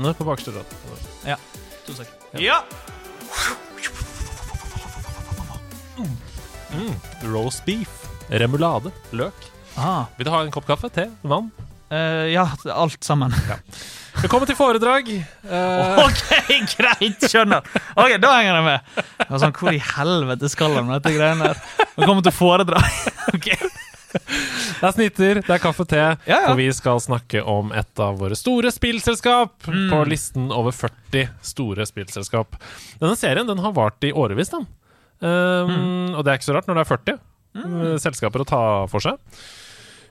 Snittene på bakerste rad? Ja. To sek. Ja! Mm. Roast beef. Remulade. Løk. Ah, Vil du ha en kopp kaffe? Te? Vann? eh, ja, alt sammen. Velkommen til foredrag. Eh, OK, greit! Skjønner. Ok, Da henger jeg med. Jeg var sånn, Hvor i helvete skal han med dette greiene her? Velkommen til foredrag. Ok. Det er snitter, det er kaffe, og te. ja. Og vi skal snakke om et av våre store spillselskap på listen over 40 store spillselskap. Denne serien den har vart i årevis. Um, Og det er ikke så rart når det er 40 mm. selskaper å ta for seg.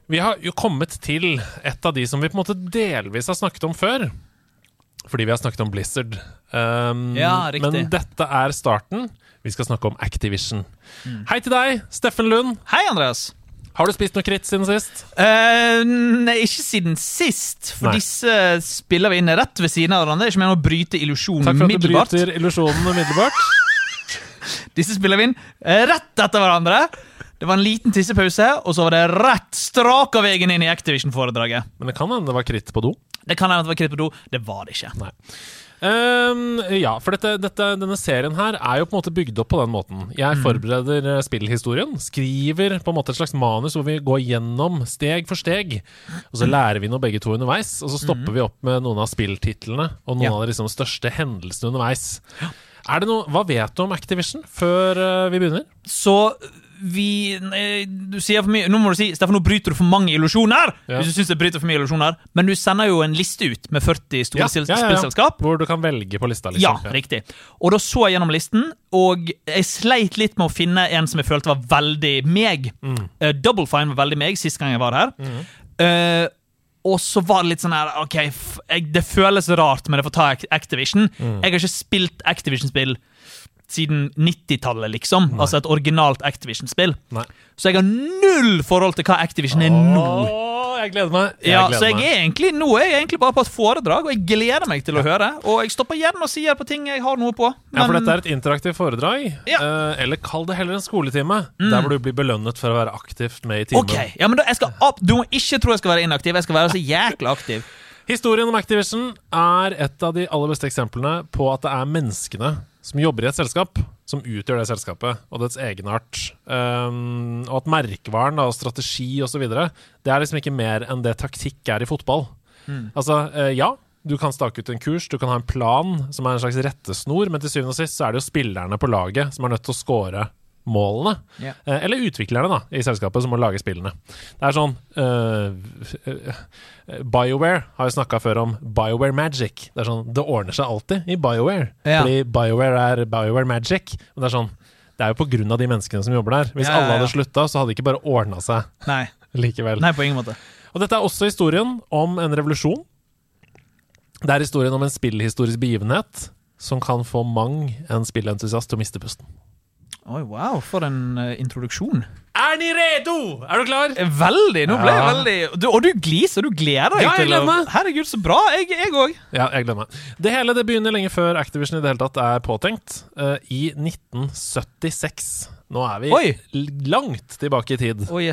Vi har jo kommet til et av de som vi på en måte delvis har snakket om før. Fordi vi har snakket om Blizzard. Um, Ja, riktig. Men dette er starten. Vi skal snakke om Activision. Hei til deg, Steffen Lund. Hei, Andreas. Har du spist noe kritt siden sist? Uh, nei, ikke siden sist, for Nei. disse spiller vi inn rett ved siden av hverandre. Det er Ikke med å bryte illusjonen Takk for at du umiddelbart. bryter illusjonen umiddelbart. Disse spiller vi inn eh, rett etter hverandre. Det var en liten tissepause, og så var det rett strak av veien inn i Activision-foredraget. Men det kan hende det var kritt på do. Det kan hende det var kritt på do. Det var det ikke. Nei. Ehm, ja, for dette, dette, denne serien her er jo på en måte bygd opp på den måten. Jeg forbereder mm. spillhistorien, skriver på en måte et slags manus hvor vi går gjennom steg for steg. Og så lærer vi noe begge to underveis, og så stopper vi opp med noen av spilltitlene og noen Ja. av de liksom, største hendelsene underveis. Er det noe, Hva vet du om Activision før uh, vi begynner? Så vi eh, Du sier for mye Nå må du si Steffen, nå bryter du for mange illusjoner! Ja. Hvis du synes jeg bryter for mye illusjoner Men du sender jo en liste ut med 40 store sil- spillselskap. Hvor du kan velge på lista. Ja, Liksom. riktig. Og da så jeg gjennom listen, og jeg sleit litt med å finne en som jeg følte var veldig meg. Eh, Double Fine var veldig meg sist gang jeg var her. Eh, og så var det litt sånn her OK, jeg, det føles rart men jeg får ta Activision. Activision. Jeg har ikke spilt Activision-spill siden 90-tallet, liksom. Altså et originalt Activision-spill. Så jeg har null forhold til hva Activision er nå. Åh, jeg gleder meg. Ja, gleder så jeg meg. er egentlig, nå er jeg egentlig bare på et foredrag, og jeg gleder meg til å høre. Og jeg stopper gjerne og sier på ting jeg har noe på. Ja, for dette er et interaktivt foredrag. Ja. Mm. Eh, eller kall det heller en skoletime. Der hvor du blir belønnet for å være aktivt med i timen. Ok, ja, men da, jeg skal, opp- Du må ikke tro jeg skal være inaktiv. Jeg skal være så jækla aktiv. Historien om Activision er et av de aller beste eksemplene på at det er menneskene som jobber i et selskap, som utgjør det selskapet, og dets egenart. Um, og at merkevaren da, og strategi osv. Det er liksom ikke mer enn det taktikk er i fotball. Altså, eh, ja, du kan stake ut en kurs, du kan ha en plan som er en slags rettesnor, men til syvende og sist så er det jo spillerne på laget som er nødt til å score målene. Ja. Eh, eller utviklerne da, i selskapet som må lage spillene. Det er sånn eh, eh, BioWare har jo snakka før om BioWare Magic. Det er sånn, det ordner seg alltid i BioWare. Ja. Fordi BioWare er BioWare Magic. Men det er sånn, det er jo på grunn av de menneskene som jobber der. Hvis Ja, ja, alle hadde slutta, så hadde det ikke bare ordna seg Nei, likevel. nei på ingen måte. Og dette er også historien om en revolusjon. Det er historien om en spillhistorisk begivenhet som kan få mang en spillentusiast til å miste pusten. Oi, wow, for en uh, introduksjon. Er ni redo? Er du klar? Eh, Veldig! Nå ble jeg Ja. veldig du, Og du gliser, du gleder deg Ja, jeg til å. Herregud, så bra! Jeg òg. Ja, jeg gleder meg. Det hele det begynner lenge før Activision i det hele tatt er påtenkt. Uh, I 1976. Nå er vi Oi. langt tilbake i tid. Oi.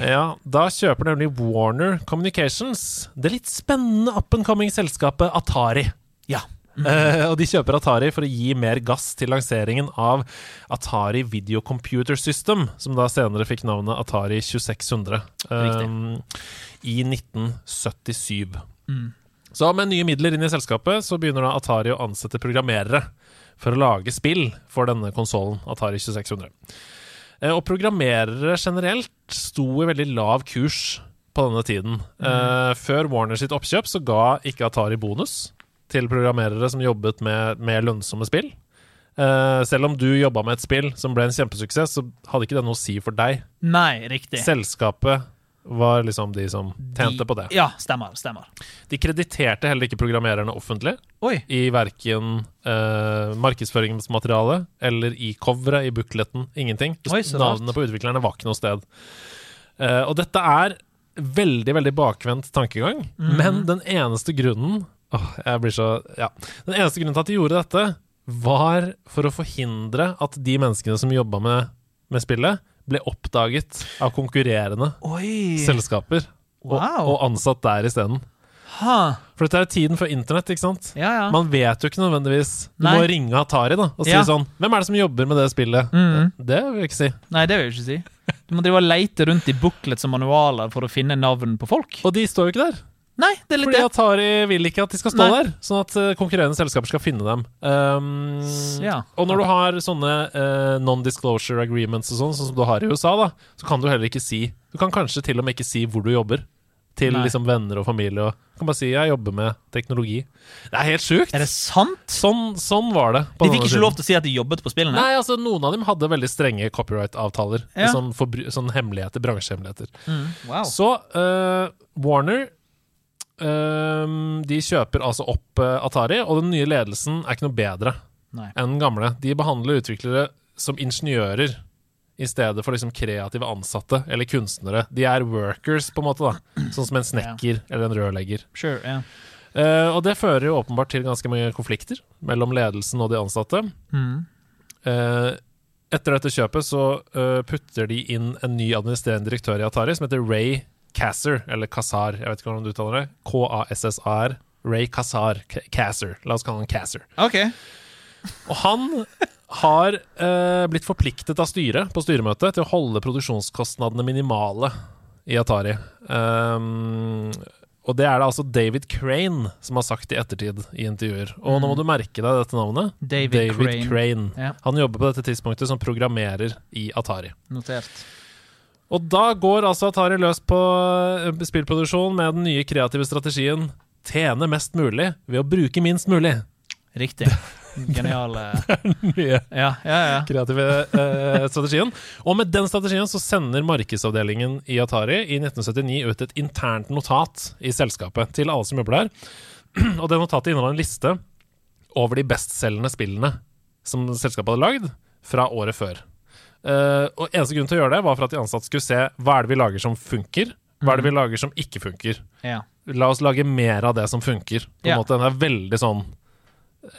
Ja, Da kjøper nemlig Warner Communications det litt spennende up and coming selskapet Atari. Ja. Eh, og de kjøper Atari for å gi mer gass til lanseringen av Atari Video Computer System, som da senere fikk navnet Atari 2600 um, i 1977. Så med nye midler inn i selskapet så begynner da Atari å ansette programmerere for å lage spill for denne konsollen, Atari 2600. Uh, Og programmerere generelt sto i veldig lav kurs på denne tiden. Eh, før Warner sitt oppkjøp så ga ikke Atari bonus til programmerere som jobbet med mer lønnsomme spill. Uh, selv om du jobba med et spill som ble en kjempesuksess, så hadde ikke det noe å si for deg. Nei, riktig. Selskapet var liksom de som tjente på det. Ja, stemmer. stemmer. De krediterte heller ikke programmererne offentlig Oi. i verken uh, markedsføringsmaterialet eller i coveret, i bukletten. Ingenting. Oi. Navnene på utviklerne var ikke noe sted. Uh, og dette er veldig, veldig bakvendt tankegang, mm. men den eneste grunnen Åh, jeg blir så Ja. Den eneste grunnen til at de gjorde dette, var for å forhindre at de menneskene som jobba med, med spillet, ble oppdaget av konkurrerende Oi. selskaper og, Wow. og ansatt der isteden. Ha. For dette er tiden før internett, ikke sant? Ja, ja. Man vet jo ikke nødvendigvis Du Nei. må ringe Atari da og si Ja. sånn Hvem er det som jobber med det spillet? Mhm. Det vil jeg ikke si. Nei, det vil jeg ikke si. Du må drive og leite rundt i booklets og manualer for å finne navn på folk. Og de står jo ikke der. Nei, det er litt Fordi det. Atari vil ikke at de skal stå Nei. der, sånn at eh, konkurrerende selskaper skal finne dem. Um, ja. Og når du har sånne uh, non-disclosure agreements og sånn, sånn som du har i USA, da, så kan du heller ikke si Du kan kanskje til og med ikke si hvor du jobber. Til Nei. liksom venner og familie. Og, du kan bare si 'jeg jobber med teknologi'. Det er helt sjukt! Er det sant? Sånn, sånn var det. på De fikk ikke lov til å si at de jobbet på spillene? Nei, altså Noen av dem hadde veldig strenge copyright-avtaler. Ja. Sånn, sånn hemmeligheter, bransjehemmeligheter. Mm. Wow. Så uh, Warner De kjøper altså opp eh, Atari, og den nye ledelsen er ikke noe bedre Nei. enn den gamle. De behandler utviklere som ingeniører i stedet for liksom kreative ansatte eller kunstnere. De er workers, på en måte, da. Sånn som en snekker eller en rørlegger. Sure, yeah. uh, og det fører jo åpenbart til ganske mange konflikter mellom ledelsen og de ansatte. Mm. Uh, etter dette kjøpet så uh, putter de inn en ny administrerende direktør i Atari som heter Ray Casser, eller Kassar, jeg vet ikke hvordan du uttaler det. K-a-s-s-a-r. Ray Kassar. Kasser. Casser. La oss kalle han Casser. Ok. Og han har eh, blitt forpliktet av styret på styremøtet til å holde produksjonskostnadene minimale i Atari. Um, og det er det altså David Crane som har sagt i ettertid i intervjuer. Og nå må du merke deg dette navnet. David, Crane. Ja. Han jobber på dette tidspunktet som programmerer i Atari. Notert. Og da går altså Atari løs på eh, spillproduksjon med den nye kreative strategien tjene mest mulig ved å bruke minst mulig. Riktig. Geniale Nye Ja, ja, ja. kreative eh, strategien. Og med den strategien så sender markedsavdelingen i Atari i 1979 ut et internt notat i selskapet til alle som jobber der. Og det notatet inneholder en liste over de bestselgende spillene som selskapet hadde lagd fra året før. Eh, og eneste grunn til å gjøre det var for at de ansatte skulle se hva er det vi lager som funker, hva er det vi lager som ikke funker. ja. La oss lage mer av det som funker. På en Ja. måte, Den er veldig sånn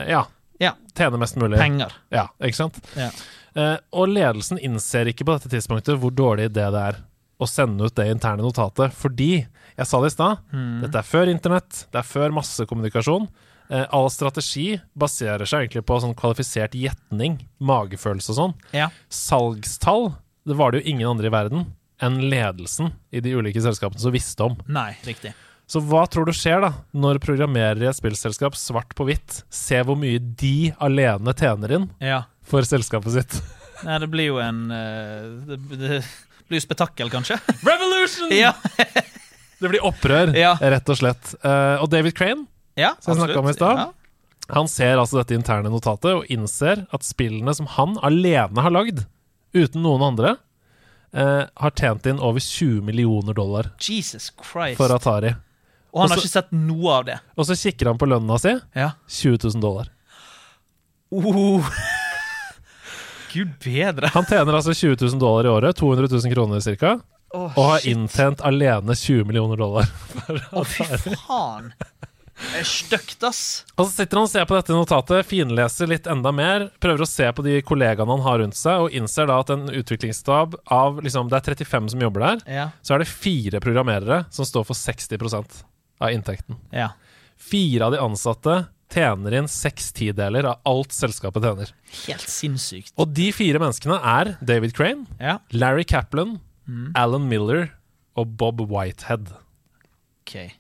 Ja, Ja. tjene mest mulig. Penger. Ja, ikke sant? Ja. Uh, og ledelsen innser ikke på dette tidspunktet hvor dårlig idé det er å sende ut det interne notatet, fordi Jeg sa det i stad. Mm. Dette er før internett, det er før massekommunikasjon. Eh, all strategi baserer seg egentlig på sånn kvalifisert gjetning, magefølelse og sånn. Ja. Salgstall det var det jo ingen andre i verden enn ledelsen i de ulike selskapene som visste om. Nei, riktig. Så hva tror du skjer da, når programmerer i et spillselskap svart på hvitt ser hvor mye de alene tjener inn Ja. for selskapet sitt? Nei, det blir jo en eh, Det, det blir jo spetakkel, kanskje? Revolution! ja. Det blir opprør, Ja. rett og slett. Eh, og David Crane ja Som jeg snakka om i stad. Ja. han ser altså dette interne notatet og innser at spillene som han alene har lagd, uten noen andre, eh, har tjent inn over 20 millioner dollar Jesus Christ. for Atari. Og han har ikke sett noe av det. Og så kikker han på lønna si. Ja. 20 000 dollar. Oh. Gud bedre. Han tjener altså 20 000 dollar i året, 200 000 kroner ca., Oh, og har shit. inntjent alene 20 millioner dollar. Å, fy faen. Er ass. Og så sitter han og ser på dette notatet, finleser litt enda mer, prøver å se på de kollegaene han har rundt seg, og innser da at en utviklingsstab av liksom, Det er 35 som jobber der, Ja. så er det fire programmerere som står for 60 av inntekten. ja. Fire av de ansatte tjener inn seks tideler av alt selskapet tjener. Helt sinnssykt. Og de fire menneskene er David Crane, Ja. Larry Kaplan, Mm. Alan Miller og Bob Whitehead. OK.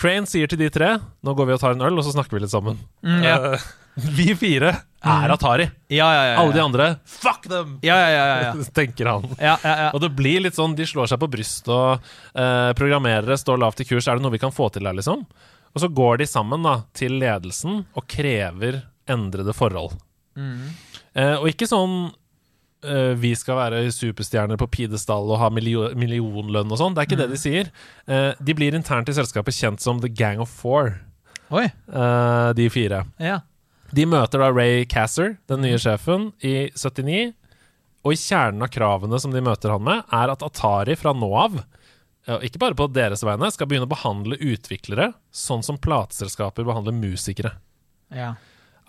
Crane sier til de tre Nå går vi og tar en øl, og så snakker vi litt sammen. Mm, ja. uh, vi fire er Atari. Ja, ja, ja. ja. Alle de andre Fuck dem! Ja, ja, ja. ja, ja. tenker han. ja, ja, ja. Og det blir litt sånn, De slår seg på brystet, og uh, programmerere står lavt i kurs. Er det noe vi kan få til her, liksom? Og så går de sammen da til ledelsen og krever endrede forhold. Mm. Uh, og ikke sånn vi skal være superstjerner på pidestall og ha millionlønn og sånn. Det er ikke det de sier. Eh, de blir internt i selskapet kjent som The Gang of Four, Oi. eh, de fire. Ja. De møter da Ray Casser, den nye sjefen, i 79. Og i kjernen av kravene som de møter han med, er at Atari fra nå av, ikke bare på deres vegne, skal begynne å behandle utviklere sånn som plateselskaper behandler musikere. Ja.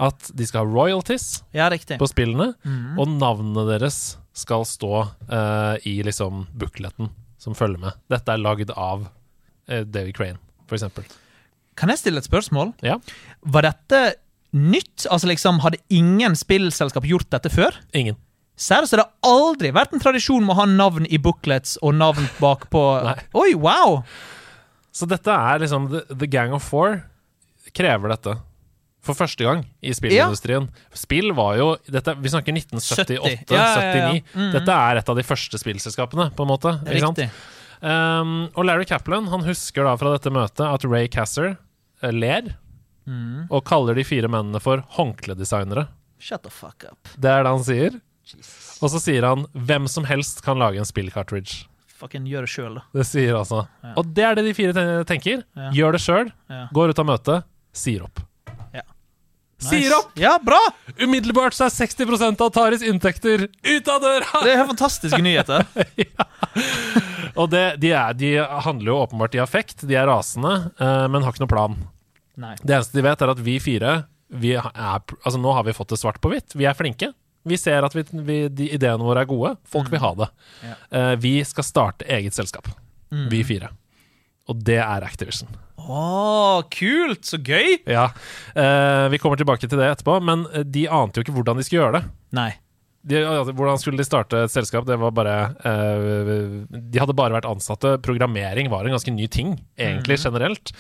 At de skal ha royalties ja, på spillene, mm. og navnene deres skal stå uh, i liksom bukletten som følger med. Dette er lagd av uh, David Crane, for eksempel. Kan jeg stille et spørsmål? Ja. Var dette nytt? Altså liksom, Hadde ingen spillselskap gjort dette før? Ingen. Seriøst, så det har aldri vært en tradisjon med å ha navn i booklets og navn bakpå Oi, wow! Så dette er liksom The, the Gang of Four krever dette. For første gang i spillindustrien. Spill var jo dette, Vi snakker 1978-79. Ja, ja, ja, ja. 79. Mhm. Dette er et av de første spillselskapene, på en måte. Um, og Larry Kaplan han husker da fra dette møtet at Ray Casser eh, ler mm. og kaller de fire mennene for håndkledesignere. Shut the fuck up. Det er det han sier. Og så sier han 'hvem som helst kan lage en spill-cartridge'. Fucking gjør det sjøl, da. Det sier altså. Ja. Og det er det de fire tenker. Ja. Gjør det sjøl, Ja. går ut av møtet, sier opp. Ja. Sier opp! Ja, bra! Umiddelbart så er 60% av Taris inntekter ut av døra! Det er fantastiske nyheter. Og det, de, er, de handler jo åpenbart i affekt, de er rasende, eh, men har ikke noe plan. Nei. Det eneste de vet, er at vi fire vi er, Altså Nå har vi fått det svart på hvitt. Vi er flinke. Vi ser at vi, vi, de ideene våre er gode. Folk vil ha det. Ja. Eh, vi skal starte eget selskap, Mm. vi fire. Og det er Activision. Å, kult! Så gøy! Ja, eh, Vi kommer tilbake til det etterpå, men eh, de ante jo ikke hvordan de skulle gjøre det. Nei. De, altså, hvordan skulle de starte et selskap? Det var bare eh, De hadde bare vært ansatte. Programmering var en ganske ny ting, egentlig, generelt.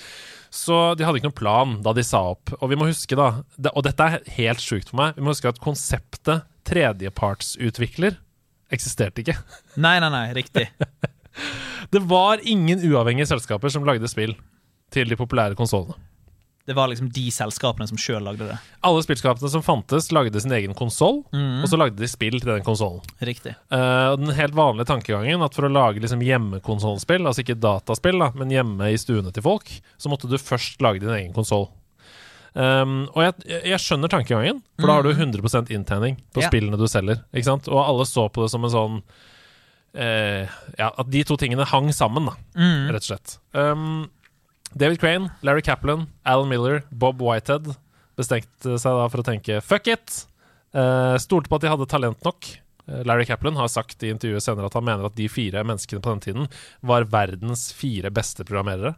Så de hadde ikke noen plan da de sa opp. Og vi må huske da det, Og dette er helt sjukt for meg. Vi må huske at konseptet tredjepartsutvikler eksisterte ikke. Nei, nei, nei, riktig. Det var ingen uavhengige selskaper som lagde spill til de populære konsollene. Det var liksom de selskapene som sjøl lagde det. Alle spillskapene som fantes, lagde sin egen konsoll, og så lagde de spill til den konsollen. Riktig. Uh, den helt vanlige tankegangen at for å lage liksom hjemmekonsollspill, altså ikke dataspill, da, men hjemme i stuene til folk, så måtte du først lage din egen konsoll. Um, og jeg, jeg skjønner tankegangen, for da har du 100 inntjening på yeah. spillene du selger. Og alle så på det som en sånn eh, Ja, at de to tingene hang sammen, da, Mm. rett og slett. Um, David Crane, Larry Kaplan, Alan Miller, Bob Whitehead bestemte seg da for å tenke fuck it. Uh, stolte på at de hadde talent nok. Eh, Larry Kaplan har sagt i intervjuet senere at han mener at de fire menneskene på den tiden var verdens fire beste programmerere.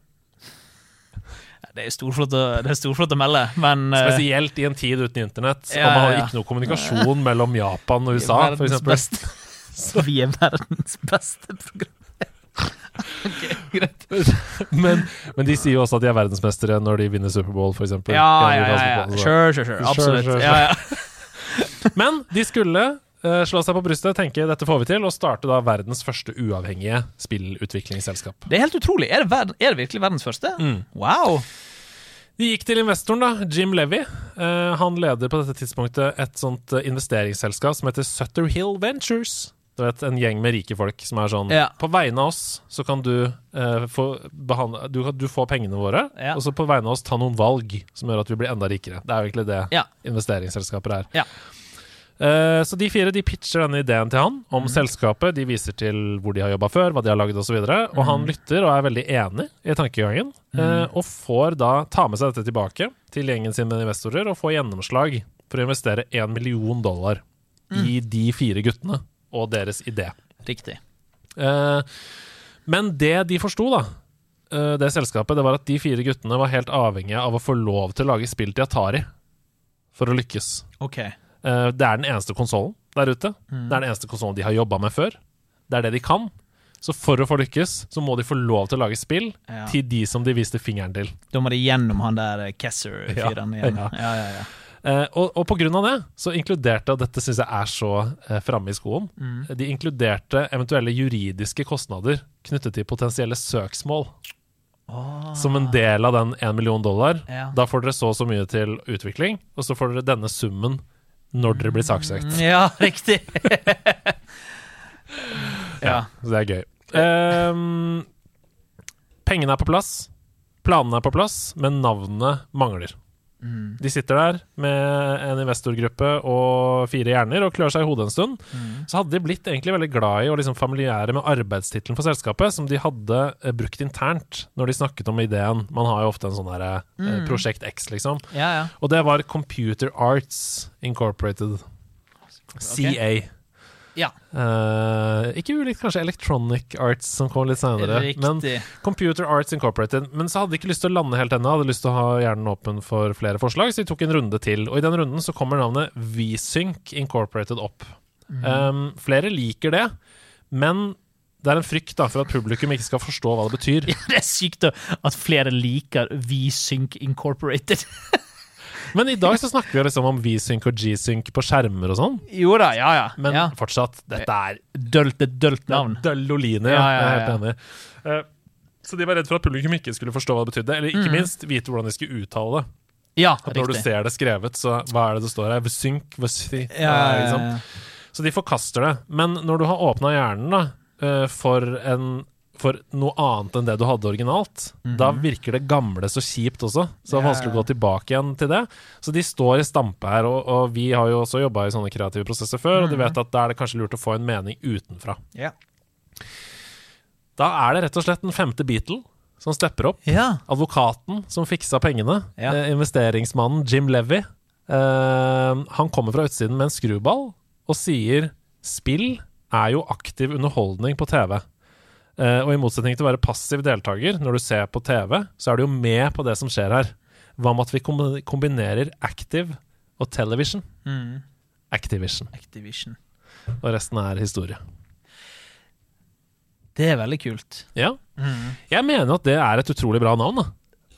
Det er storflott å, det storflott å melde, men eh, Spesielt i en tid uten internett, Ja, og man hadde ja. ikke noe kommunikasjon mellom Japan og USA, for beste. Vi er verdens beste program. Okay, greit. Men, men de sier jo også at de er verdensmestere når de vinner Superbowl, eksempel. Ja, ja, ja. ja. Sure, sure, sure. Sure, Absolutt. sure, sure. Ja, ja. Men de skulle uh, slå seg på brystet, tenke dette får vi til, og starte da verdens første uavhengige spillutviklingsselskap. Det er helt utrolig. Er det, ver er det virkelig verdens første? Mm. Wow. De gikk til investoren, da, Jim Levy. Uh, han leder på dette tidspunktet et sånt eh, investeringsselskap som heter Sutter Hill Ventures. Du vet, En gjeng med rike folk som er sånn Ja. På vegne av oss så kan du eh, få behandle du, du får pengene våre, Ja. og så på vegne av oss ta noen valg som gjør at vi blir enda rikere. Det er jo egentlig det Ja. investeringsselskaper er. Ja. Eh, så de fire de pitcher denne ideen til han om selskapet. De viser til hvor de har jobba før, hva de har lagd osv. Og, så og han lytter og er veldig enig i tankegangen. eh, og får da ta med seg dette tilbake til gjengen sin med investorer og få gjennomslag for å investere én million dollar i de fire guttene og deres idé. Riktig. Eh, men det de forsto, da, eh, det selskapet, det var at de fire guttene var helt avhengige av å få lov til å lage spill til Atari for å lykkes. Ok. Eh, det er den eneste konsollen der ute. Det er den eneste konsollen de har jobba med før. Det er det de kan. Så for å få lykkes, så må de få lov til å lage spill Ja. til de som de viste fingeren til. Da må de gjennom han der Kesser-fyren Ja, igjen. ja. Ja, ja, ja. Eh, og, og på grunn av det, så inkluderte, og dette syns jeg er så eh, framme i skoen, de inkluderte eventuelle juridiske kostnader knyttet til potensielle søksmål. Oh. Som en del av den 1 million dollar. Ja. Da får dere så og så mye til utvikling, og så får dere denne summen når dere blir saksøkt. Ja, riktig. ja. Så det er gøy. Um, pengene er på plass, planene er på plass, men navnet mangler. Mm. De sitter der med en investorgruppe og fire hjerner og klør seg i hodet en stund. Mm. Så hadde de blitt egentlig veldig glad i og liksom familiære med arbeidstittelen for selskapet, som de hadde eh, brukt internt når de snakket om ideen. Man har jo ofte en sånn derre eh, Mm. Prosjekt X, liksom. ja, ja. Og det var Computer Arts Incorporated. CA. Ja, Uh, ikke ulikt kanskje Electronic Arts, som kom litt senere. Men. Computer Arts Incorporated. Men så hadde de ikke lyst til å lande helt ennå, hadde lyst til å ha hjernen åpen for flere forslag, så de tok en runde til. Og i den runden så kommer navnet VSync Incorporated opp. Mm. Um, flere liker det, men det er en frykt da, for at publikum ikke skal forstå hva det betyr. Det er sykt da, at flere liker VSync Incorporated. Men i dag så snakker vi liksom om V-sync og G-sync på skjermer og sånn. Jo da, ja ja. Men ja. fortsatt, dette er Dølt, et dølt navn. Dølloline, ja. Ja, ja, Jeg er helt enig. Uh, så de var redd for at publikum ikke skulle forstå hva det betydde, eller ikke Mm. minst vite hvordan de skulle uttale det. Ja, At når du ser det skrevet, så hva er det det står her? Sync, vsy, Ja, ja, ja, ja. Så de forkaster det. Men når du har åpna hjernen da, eh, for, en, for noe annet enn det du hadde originalt, da virker det gamle så kjipt også. Så det er Mhm. Vanskelig å gå tilbake igjen til det. Så de står i stampe her, og, og vi har jo også jobba i sånne kreative prosesser før, og Mhm. du vet at da er det kanskje lurt å få en mening utenfra. Ja. Da er det rett og slett den femte Beatle som stepper opp. ja. Advokaten som fiksa pengene, Ja. eh, investeringsmannen Jim Levy, eh, han kommer fra utsiden med en skruball og sier spill er jo aktiv underholdning på TV. Eh, og i motsetning til å være passiv deltaker når du ser på TV, så er du jo med på det som skjer her. Hva med at vi kombinerer active og television? Mm. Activision. Activision. Og resten er historie. Det er veldig kult. Ja. Mm. Jeg mener at det er et utrolig bra navn, da.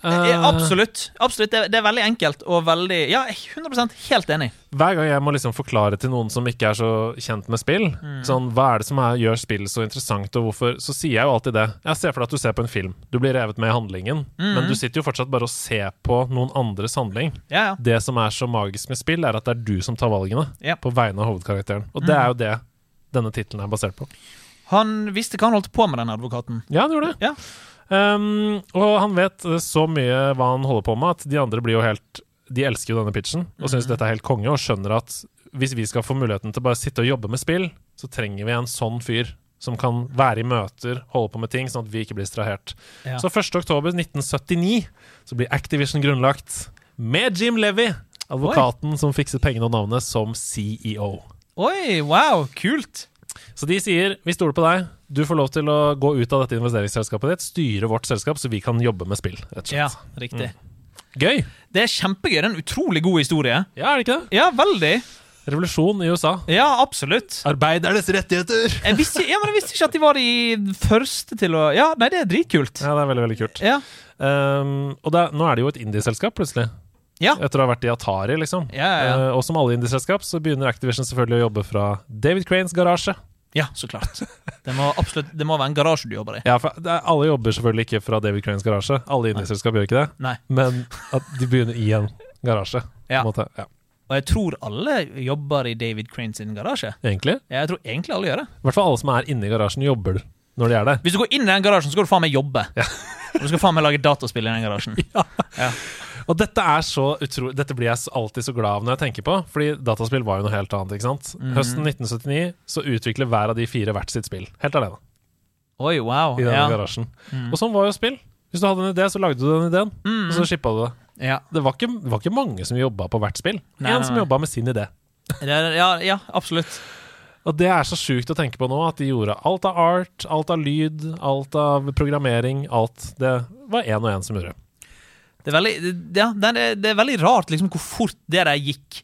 Eh, absolutt. absolutt. Det, det er veldig enkelt og veldig Ja, jeg er 100% helt enig. Hver gang jeg må liksom forklare til noen som ikke er så kjent med spill, sånn, hva er det som er, gjør spill så interessant, og hvorfor, så sier jeg jo alltid det. Jeg ser for deg at du ser på en film. Du blir revet med i handlingen, men du sitter jo fortsatt bare og ser på noen andres handling. Ja, ja. Det som er så magisk med spill, er at det er du som tar valgene Ja. på vegne av hovedkarakteren. Og det er jo det denne tittelen er basert på. Han visste hva han holdt på med, den advokaten. Ja, han gjorde det. Ja. Um, og han vet eh, så mye hva han holder på med, at de andre blir jo helt De elsker jo denne pitchen og syns dette er helt konge, og skjønner at hvis vi skal få muligheten til bare sitte og jobbe med spill, så trenger vi en sånn fyr som kan være i møter, holde på med ting, sånn at vi ikke blir distrahert. Ja. Så 1.10.1979 så blir Activision grunnlagt med Jim Levy, advokaten som fikset pengene og navnet, som CEO. Oi, wow, kult! Så de sier vi stoler på deg, du får lov til å gå ut av dette investeringsselskapet ditt, styre vårt selskap, så vi kan jobbe med spill. rett og Ja, riktig. riktig. Gøy! Det er kjempegøy. Det er en utrolig god historie. Ja, er det ikke det? Ja, veldig. Revolusjon i USA. Ja, absolutt. Arbeidernes rettigheter! Jeg visste, ja, men jeg visste ikke at de var de første til å Ja, nei, det er dritkult. Ja, det er veldig, veldig kult. Ja. Um, og det, er- nå er det jo et indieselskap, plutselig. Ja. Etter å ha vært i Atari, liksom. Ja, ja. Uh, og som alle indieselskap så begynner Activision selvfølgelig å jobbe fra David Cranes garasje. ja, så klart. Det må absolutt Det må være en garasje du jobber i. Ja, for er, Alle jobber selvfølgelig ikke fra David Cranes garasje. Alle indieselskap gjør ikke det. Nei. Men at de begynner i en garasje. på Ja. en måte. ja. Og jeg tror alle jobber i David Cranes garasje. Egentlig. Ja, Jeg tror egentlig alle gjør det. I hvert fall alle som er inne i garasjen, jobber når de er der. Hvis du går inn i den garasjen, så skal du faen meg jobbe. Ja. Du skal faen meg lage dataspill i den garasjen. Ja. Ja. Og dette er så utro... Dette blir jeg alltid så glad av når jeg tenker på, fordi dataspill var jo noe helt annet. ikke sant? Mm. Høsten 1979 så utvikler hver av de fire hvert sitt spill. Helt alene. Oi, wow. I denne Ja. garasjen. Mm. Og sånn var jo spill. Hvis du hadde en idé, så lagde du den ideen, Mm. og så shippa du det. Ja. Det var ikke, var ikke mange som jobba på hvert spill. Én som jobba med sin idé. Ja, ja, absolutt. Og det er så sjukt å tenke på nå, at de gjorde alt av art, alt av lyd, alt av programmering, alt. Det var én og én som gjorde. Det er veldig, det- ja, det er, det er veldig rart liksom, hvor fort det der gikk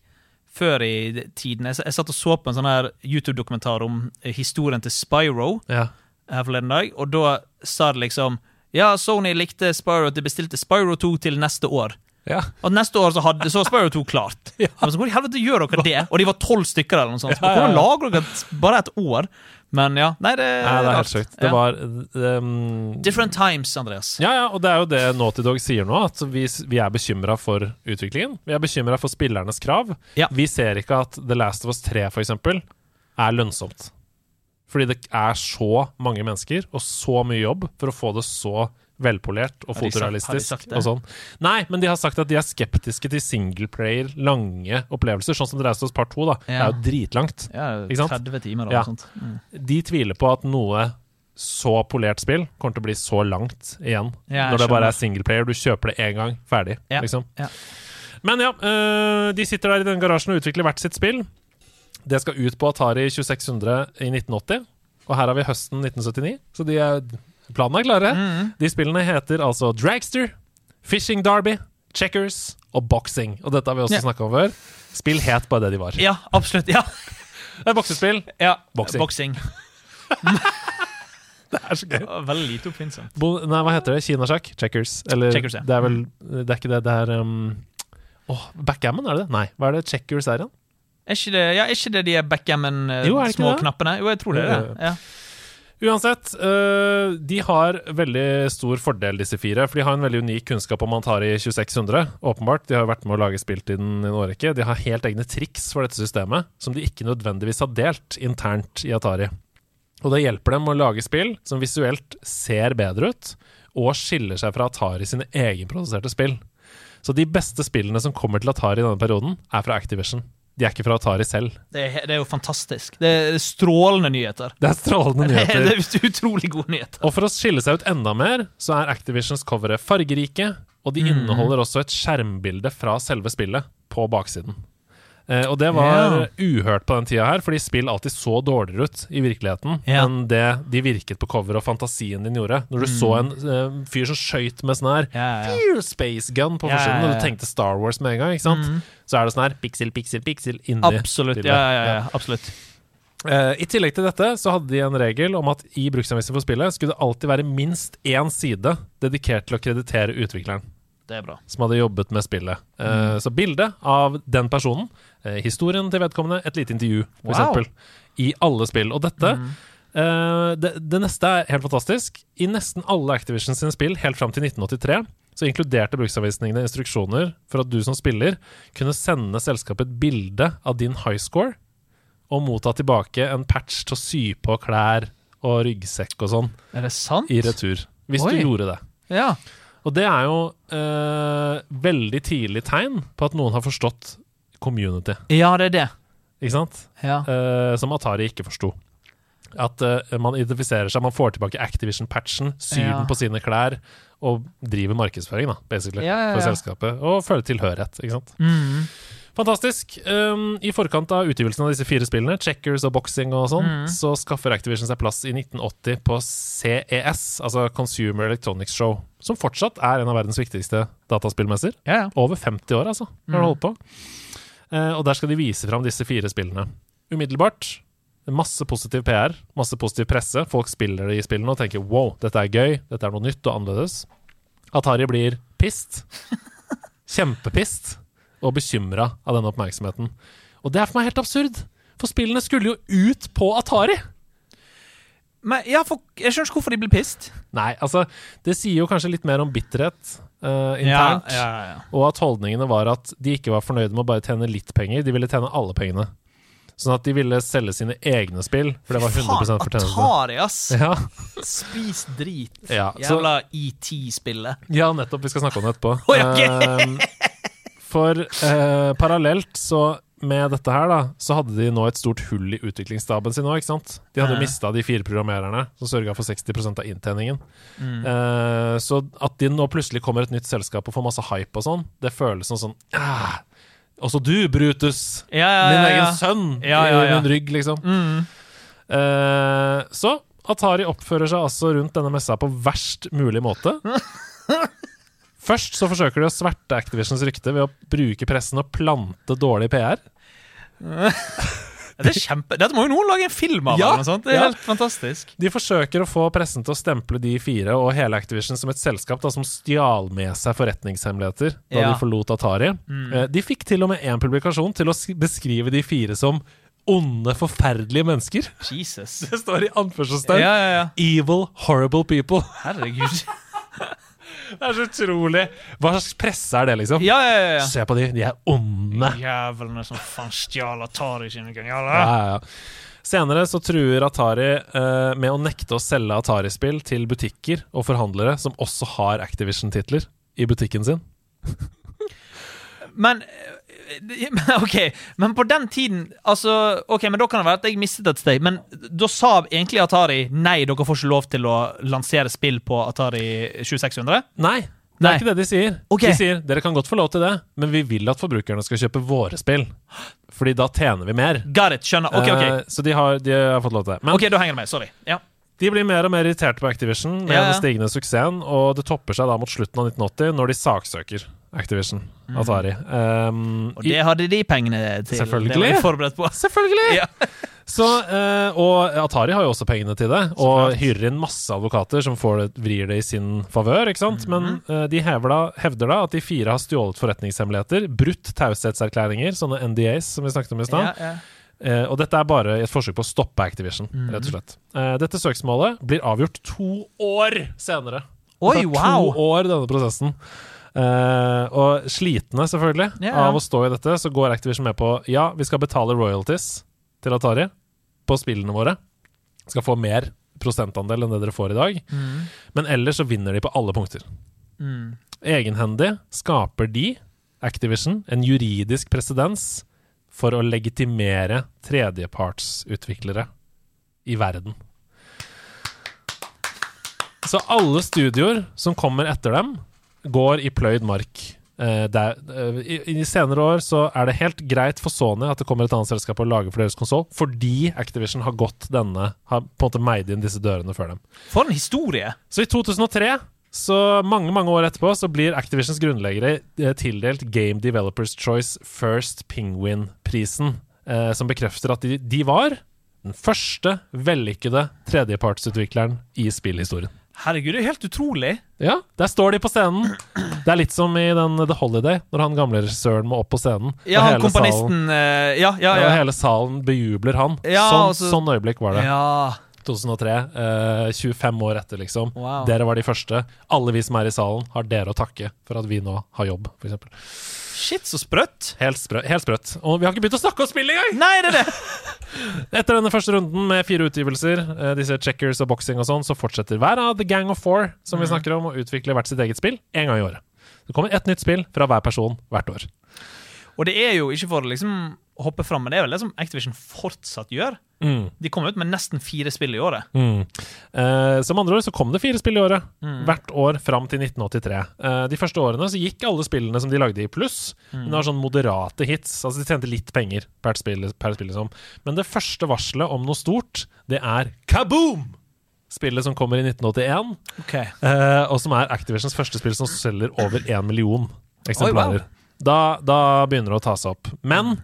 før i tiden. Jeg, jeg satt og så på en sånn her YouTube-dokumentar om eh, historien til Spyro Ja. her forleden dag, og da sa det liksom Ja, Sony likte Spyro, at de bestilte Spyro 2 til neste år. Ja. Og neste år så hadde så jo 2 klart. Ja. Men så hvor i helvete gjør dere det? Og de var tolv stykker eller noe sånt. Så Hvordan lager dere et, bare et år? Men ja, nei, det, Nei, det er helt sykt. Det Ja. var um, Different times, Andreas. Ja, ja, og det er jo det Naughty Dog sier nå, at vi, vi er bekymra for utviklingen. Vi er bekymra for spillernes krav. Ja. Vi ser ikke at The Last of Us 3 for eksempel, er lønnsomt. Fordi det er så mange mennesker og så mye jobb for å få det så velpolert og fotorealistisk. og sånn. Nei, men de har sagt at de er skeptiske til singleplayer, lange opplevelser, sånn som The Last of Us Part 2. da. Det er jo dritlangt. Ja, 30 timer og Ja. sånt. Mm. De tviler på at noe så polert spill kommer til å bli så langt igjen. Ja, når det bare er singleplayer. Du kjøper det én gang, ferdig. Ja, Liksom. ja. Men ja, øh, de sitter der i den garasjen og utvikler hvert sitt spill. Det skal ut på Atari 2600 i 1980, og her har vi høsten 1979, så de er, planen er klare. Mm. De spillene heter altså Dragster, Fishing Derby, Checkers og Boxing. Og dette har vi også Ja. snakka om før. Spill het bare det de var. Ja, absolutt. Ja. Det er boksespill. ja. Boxing. Boxing. Det er så gøy. Veldig lite oppfinnsomt. Bo, nei, hva heter det? Kinasjakk? Checkers? Eller Checkers, ja. det er vel Det er ikke det, det er um, Åh, backgammon, er det det? Nei, hva er det checkers er igjen? Er ikke det, ja, er ikke det de backgammon, eh, knappene? Jo, jeg tror det er det. Ja. Uansett, øh, de har veldig stor fordel, disse fire. For de har en veldig unik kunnskap om Atari 2600. Åpenbart. De har vært med å lage spill til den i en årrekke. De har helt egne triks for dette systemet, som de ikke nødvendigvis har delt internt i Atari. Og det hjelper dem å lage spill som visuelt ser bedre ut, og skiller seg fra Atari sine egenproduserte spill. Så de beste spillene som kommer til Atari i denne perioden, er fra Activision. De er ikke fra Atari selv. Det, er, det er jo fantastisk. Det er strålende nyheter. Det er strålende Det er, det er utrolig gode nyheter. Og for å skille seg ut enda mer, så er Activisions covere fargerike, og de Mhm. inneholder også et skjermbilde fra selve spillet på baksiden. Eh, og det var Ja. uhørt på den tida her, fordi spill alltid så dårligere ut i virkeligheten Ja. enn det de virket på cover og fantasien din gjorde. Når du så en eh, fyr som skøyt med sånn her. Ja, ja. Space gun på forsiden, og du tenkte Star Wars med en gang, ikke sant? Mm. Så er det sånn her piksel, piksel, piksel inni Absolutt. Ja, ja, ja, absolutt. Eh, I tillegg til dette så hadde de en regel om at i bruksanvisningen for spillet skulle det alltid være minst én side dedikert til å kreditere utvikleren Det er bra. som hadde jobbet med spillet. Eh, Så bilde av den personen, uh, historien til vedkommende, et lite intervju, for Wow. eksempel, i alle spill. Og dette eh, det, det neste er helt fantastisk. I nesten alle Activision sine spill helt fram til 1983 så inkluderte bruksanvisningene instruksjoner for at du som spiller kunne sende selskapet et bilde av din high score, og motta tilbake en patch til å sy på klær og ryggsekk og sånn Er det sant? i retur. Hvis Oi. du gjorde det. Ja. Og det er jo eh, veldig tidlig tegn på at noen har forstått community, ja, det er det. ikke sant? Ja. Eh, som Atari ikke forsto. At eh, man identifiserer seg, man får tilbake Activision-patchen, syr Ja. den på sine klær, og driver markedsføring, da, basically, Ja, for selskapet. Og føler tilhørighet, ikke sant. Mm. Fantastisk. Um, I forkant av utgivelsen av disse fire spillene, checkers og boxing og sånn, Mm. så skaffer Activision seg plass i 1980 på CES, altså Consumer Electronics Show, som fortsatt er en av verdens viktigste dataspillmesser. Ja, ja. Over 50 år, altså, har Mm. holdt på. Uh, og der skal de vise fram disse fire spillene. Umiddelbart. Masse positiv PR, masse positiv presse. Folk spiller det i spillene og tenker wow, dette er gøy, dette er noe nytt og annerledes. Atari blir pissed. Kjempepissed. Og bekymra av denne oppmerksomheten. Og det er for meg helt absurd, for spillene skulle jo ut på Atari! Men ja, for, jeg skjønner ikke hvorfor de blir pissed. Nei, altså, det sier jo kanskje litt mer om bitterhet uh, internt. ja, ja. Og at holdningene var at de ikke var fornøyde med å bare tjene litt penger, de ville tjene alle pengene. Sånn at de ville selge sine egne spill, for det var 100% fortjeneste. Atari, ass! Ja, Spis drit. Ja, Jævla ET-spillet. ja, nettopp. Vi skal snakke om det etterpå. Oi, ok. For eh, parallelt så med dette her, da, så hadde de nå et stort hull i utviklingsstaben sin òg, ikke sant? De hadde Ja. mista de fire programmererne, som sørga for 60% av inntjeningen. Mm. Eh, så at de nå plutselig kommer et nytt selskap og får masse hype og sånn, det føles som sånn ah, Også du, Brutus! Ja, ja, Min egen sønn Ja, ja, ja. min rygg, liksom. Mm. Eh, så Atari oppfører seg altså rundt denne messa på verst mulig måte. Først så forsøker de å sverte Activisions rykte ved å bruke pressen og plante dårlig PR. Det er kjempe... Dette må jo noen lage en film av. Ja, eller noe sånt. Det er ja. helt fantastisk. De forsøker å få pressen til å stemple de fire og hele Activision som et selskap da, som stjal med seg forretningshemmeligheter da Ja. de forlot Atari. Mm. De fikk til og med én publikasjon til å beskrive de fire som onde, forferdelige mennesker. Jesus. Det står i anførselstegn. Evil, horrible people. Herregud. Det er så utrolig. Hva slags presse er det, liksom? Ja, ja, ja. ja. Se på de, de er onde. Jævlene som faen stjal Atari sine geniale Ja, ja, ja. Senere så truer Atari eh, med å nekte å selge Atari-spill til butikker og forhandlere som også har Activision-titler i butikken sin. Men men, OK, men på den tiden Altså, ok, men da kan det være at jeg mistet et steg. Men da sa egentlig Atari nei, dere får ikke lov til å lansere spill på Atari 2600? Nei, det Nei. er ikke det de sier. Okay. De sier dere kan godt få lov til det, men vi vil at forbrukerne skal kjøpe våre spill. Fordi da tjener vi mer. Got it, skjønner. Ok, ok. Eh, så de har, de har fått lov til det. Men Ok, Da henger det med. Sorry. Ja. de blir mer og mer irriterte på Activision med Ja, ja. den stigende suksessen, og det topper seg da mot slutten av 1980 når de saksøker Activision, Atari. Um, Mm. Og det hadde de pengene til. Selvfølgelig. Det var forberedt på. Selvfølgelig! Ja. Så, uh, og Atari har jo også pengene til det, og hyrer inn masse advokater som får det, vrir det i sin favør. ikke sant? Men Mhm. eh, de hever da, hevder da at de fire har stjålet forretningshemmeligheter, brutt taushetserklæringer, sånne NDAs som vi snakket om i stad. Ja, ja. Uh, og dette er bare et forsøk på å stoppe Activision, Mhm. rett og slett. Eh, dette søksmålet blir avgjort to år senere. Oi, Det tar wow! To år, denne prosessen. Eh, og slitne, selvfølgelig, ja. av å stå i dette, så går Activision med på ja, vi skal betale royalties til Atari på spillene våre. Skal få mer prosentandel enn det dere får i dag. Mm. Men ellers så vinner de på alle punkter. Mm. Egenhendig skaper de, Activision, en juridisk presedens for å legitimere tredjepartsutviklere i verden. Så alle studioer som kommer etter dem, går i pløyd mark. Eh, der, eh, i, I senere år så er det helt greit for Sony at det kommer et annet selskap og lager for deres konsoll, fordi Activision har gått denne Har på en måte meid inn disse dørene før dem. For en historie! Så i 2003, så mange mange år etterpå, så blir Activisions grunnleggere eh, tildelt Game Developers Choice First Penguin-prisen, eh, som bekrefter at de, de var den første vellykkede tredjepartsutvikleren i spillhistorien. Herregud, det er helt utrolig. Ja, der står de på scenen. Det er litt som i den The Holiday, når han gamle regissøren må opp på scenen. Ja, han komponisten eh, Ja, ja, ja, ja. hele salen bejubler han. Ja, sånn, altså- sånn øyeblikk var det. Ja, 2003. Eh, 25 år etter, liksom. Wow. Dere var de første. Alle vi som er i salen, har dere å takke for at vi nå har jobb, f.eks. Shit, så sprøtt. Helt, sprø helt sprøtt. Og vi har ikke begynt å snakke om spill engang! Nei, det er det! Etter denne første runden med fire utgivelser, eh, disse checkers og boxing og sånn, så fortsetter hver av The Gang of Four, som vi snakker om, å utvikle hvert sitt eget spill én gang i året. Det kommer ett nytt spill fra hver person hvert år. Og det er jo ikke for å liksom hoppe fram, men det er vel det som Activision fortsatt gjør. Mm. De kommer ut med nesten fire spill i året. Mm. Eh, som andre ord så kom det fire spill i året. Mm. Hvert år fram til 1983. Eh, de første årene så gikk alle spillene som de lagde i pluss. Men det var sånn moderate hits. Altså De tjente litt penger per spill, per spill liksom. Men det første varselet om noe stort, det er Kaboom! Spillet som kommer i 1981, Okay. eh, og som er Activisions første spill som selger over én million eksemplarer. Oi, wow. Da, da begynner det å ta seg opp. Men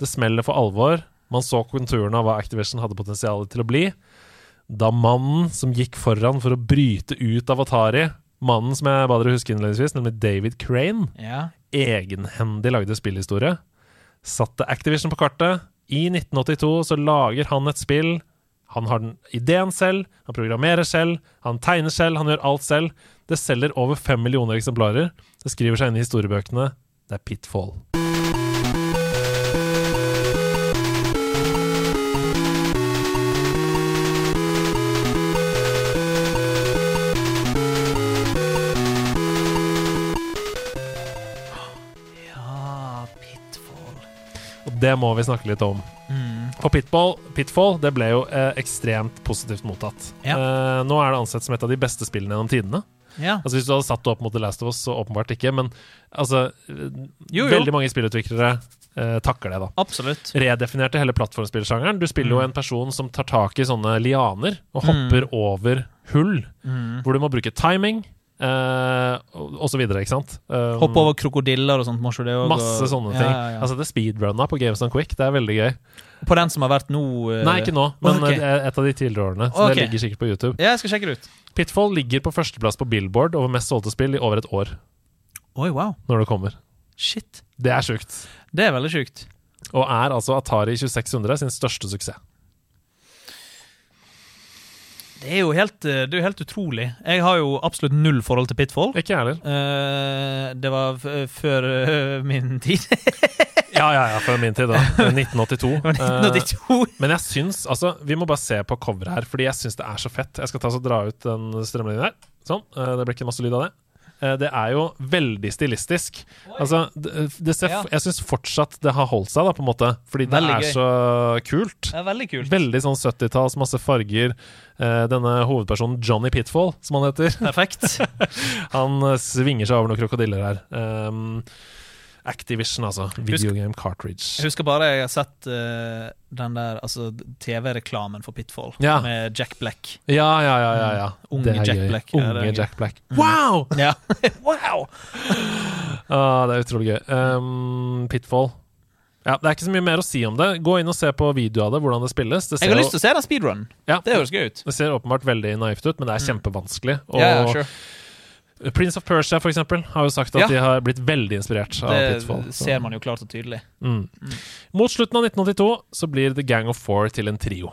det smeller for alvor. Man så konturene av hva Activision hadde potensial til å bli. Da mannen som gikk foran for å bryte ut av Atari, mannen som jeg ba dere huske innledningsvis, nemlig David Crane, Ja. egenhendig lagde spillhistorie, satte Activision på kartet. I 1982 så lager han et spill. Han har den ideen selv, han programmerer selv, han tegner selv, han gjør alt selv. Det selger over fem millioner eksemplarer. Det skriver seg inn i historiebøkene. Det er Pitfall. Ja, Pitfall. Og det må vi snakke litt om. Mm. For Pitfall, Pitfall det ble jo eh, ekstremt positivt mottatt. Ja. Eh, nå er det ansett som et av de beste spillene gjennom tidene. Ja. Altså Hvis du hadde satt det opp mot The Last of Us, så åpenbart ikke. Men altså Jo, jo. Veldig mange spillutviklere eh, takker det, da. Absolutt. Redefinerte hele plattformspillsjangeren. Du spiller jo Mm. en person som tar tak i sånne lianer og hopper over hull. Mm. Hvor du må bruke timing, eh, og, så videre, ikke sant? Um, Hoppe over krokodiller og sånt, Masse og- sånne ting. ja, ja. Altså, det speedrunna på Games on Quick, det er veldig gøy. På den som har vært nå Uh... Nei, ikke nå, men ok. eh, et av de tidligere årene. Så okay. det ligger sikkert på YouTube. Ja, jeg skal sjekke det ut. Pitfall ligger på førsteplass på Billboard over mest solgte spill i over et år Oi, wow. når det kommer. Shit. Det er sjukt. Det er veldig sjukt. Og er altså Atari 2600 sin største suksess. Det er jo helt, eh, det er helt utrolig. Jeg har jo absolutt null forhold til Pitfall. Ikke jeg heller. Uh, det var f før uh, min tid. Ja, ja, ja, før min tid, da. 1982. Det var Eh, 1982. Men jeg syns altså Vi må bare se på coveret her, fordi jeg syns det er så fett. Jeg skal ta så dra ut den strømlinjen her. Sånn. eh, Det blir ikke masse lyd av det. Eh, Det er jo veldig stilistisk. Altså, det, det ser, Ja. Jeg syns fortsatt det har holdt seg, da, på en måte. Fordi det Veldig er gøy. så kult. Det er veldig kult. Veldig sånn 70-talls, masse farger. Eh, Denne hovedpersonen Johnny Pitfall, som han heter, Perfekt. han eh, svinger seg over noen krokodiller her. Um, Activision, altså. Video game cartridge. Jeg husker bare jeg har sett uh, den der altså, TV-reklamen for Pitfall Ja. med Jack Black. Ja, ja, ja. ja, ja. Mm. Unge Det Jack gøy. Black, Unge det. Jack Black. Wow! Ja. wow! Ah, det er utrolig gøy. Um, Pitfall. Ja, Det er ikke så mye mer å si om det. Gå inn og se på video av det, hvordan det spilles. Det Jeg har lyst til å se den speedrunnen. ja, Det høres gøy ut. det ser åpenbart veldig naivt ut, men det er kjempevanskelig. Og Mm. Ja, sure. Prince of Persia for eksempel, har jo sagt at Ja. de har blitt veldig inspirert av Pitfall. Det så- ser man jo klart og tydelig. Mm. Mot slutten av 1982 så blir The Gang of Four til en trio.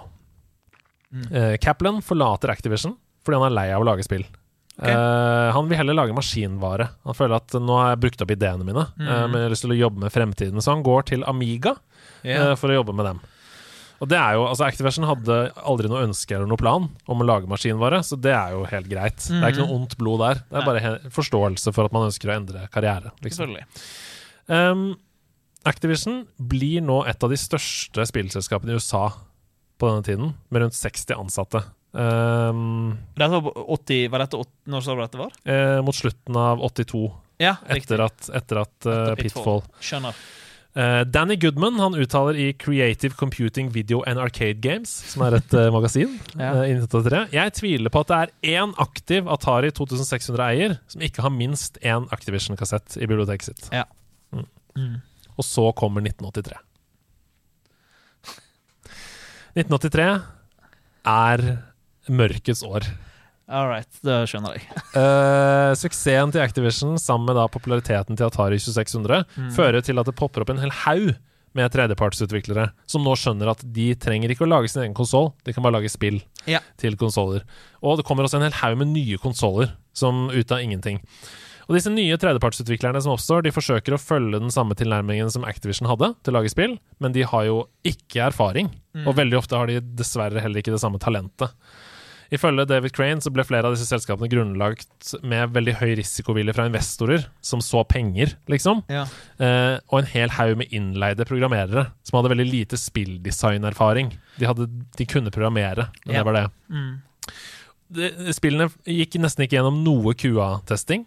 Mm. Eh, Kaplan forlater Activision fordi han er lei av å lage spill. Okay. Eh, han vil heller lage maskinvare. Han føler at nå har jeg brukt opp ideene mine, Mm. eh, men jeg har lyst til å jobbe med fremtiden. Så han går til Amiga yeah. for å jobbe med dem. Og det er jo, altså Activision hadde aldri noe ønske eller noe plan om å lage maskinvare, så det er jo helt greit. Det er ikke noe ondt blod der. Det er bare forståelse for at man ønsker å endre karriere. Liksom. Um, Activision blir nå et av de største spillselskapene i USA på denne tiden, med rundt 60 ansatte. Um, Dette var, på 80, var dette 80, Når sa du dette var? eh, mot slutten av 82, Ja, etter at, etter at uh, Pitfall. Skjønner. Eh, Danny Goodman han uttaler i Creative Computing Video and Arcade Games, som er et eh, magasin, Ja. eh, i 1983. Jeg tviler på at det er én aktiv Atari 2600-eier som ikke har minst én Activision-kassett i biblioteket sitt. Ja. Mm. Og så kommer 1983. 1983 er mørkets år. All right, det skjønner jeg. uh, suksessen til Activision sammen med da populariteten til Atari 2600 Mm. fører til at det popper opp en hel haug med tredjepartsutviklere som nå skjønner at de trenger ikke å lage sin egen konsoll, de kan bare lage spill Ja. til konsoller. Og det kommer også en hel haug med nye konsoller som ut av ingenting. Og disse nye tredjepartsutviklerne som oppstår, de forsøker å følge den samme tilnærmingen som Activision hadde til å lage spill, men de har jo ikke erfaring. Mm. Og veldig ofte har de dessverre heller ikke det samme talentet. Ifølge David Crane så ble flere av disse selskapene grunnlagt med veldig høy risikovilje fra investorer, som så penger, liksom. Ja. Eh, og en hel haug med innleide programmerere som hadde veldig lite spilldesignerfaring. De, hadde, de kunne programmere, men Ja. det var det. Mm. de. Spillene gikk nesten ikke gjennom noe QA-testing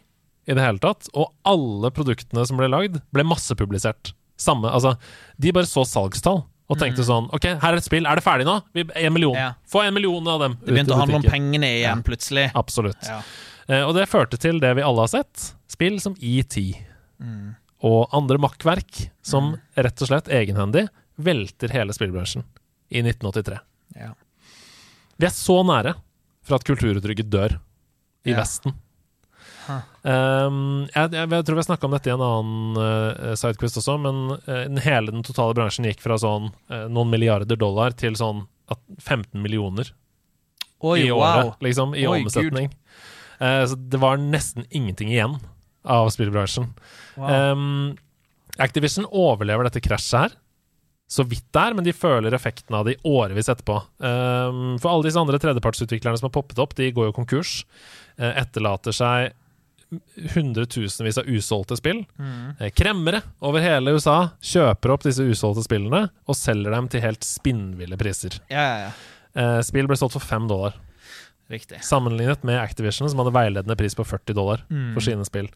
i det hele tatt, og alle produktene som ble lagd, ble massepublisert. Samme, altså, de bare så salgstall og tenkte sånn OK, her er et spill, er det ferdig nå? Vi, en million. Mm. Ja. Få en million av dem. Det begynte å handle om pengene igjen, plutselig. Absolutt. Ja. Uh, og det førte til det vi alle har sett. Spill som ET. Mm. Og andre makkverk som rett og slett egenhendig velter hele spillbransjen i 1983. Ja. Vi er så nære for at kulturuttrykket dør i Ja. Vesten. Um, jeg, jeg, jeg tror vi har snakka om dette i en annen uh, sidequest også, men uh, den hele den totale bransjen gikk fra sånn uh, noen milliarder dollar til sånn at 15 millioner Oi, i wow. året, liksom, i Oi, omsetning. Eh, så det var nesten ingenting igjen av spillbransjen. wow. Um, Activision overlever dette krasjet her. Så vidt det er, men de føler effekten av det i årevis etterpå. Um, for alle disse andre tredjepartsutviklerne som har poppet opp, de går jo konkurs. Uh, etterlater seg hundretusenvis av usolgte spill. Mm. Eh, kremmere over hele USA kjøper opp disse usolgte spillene og selger dem til helt spinnville priser. Ja, ja, ja. Eh, spill ble solgt for fem dollar, Riktig. sammenlignet med Activision, som hadde veiledende pris på 40 dollar Mm. for sine spill.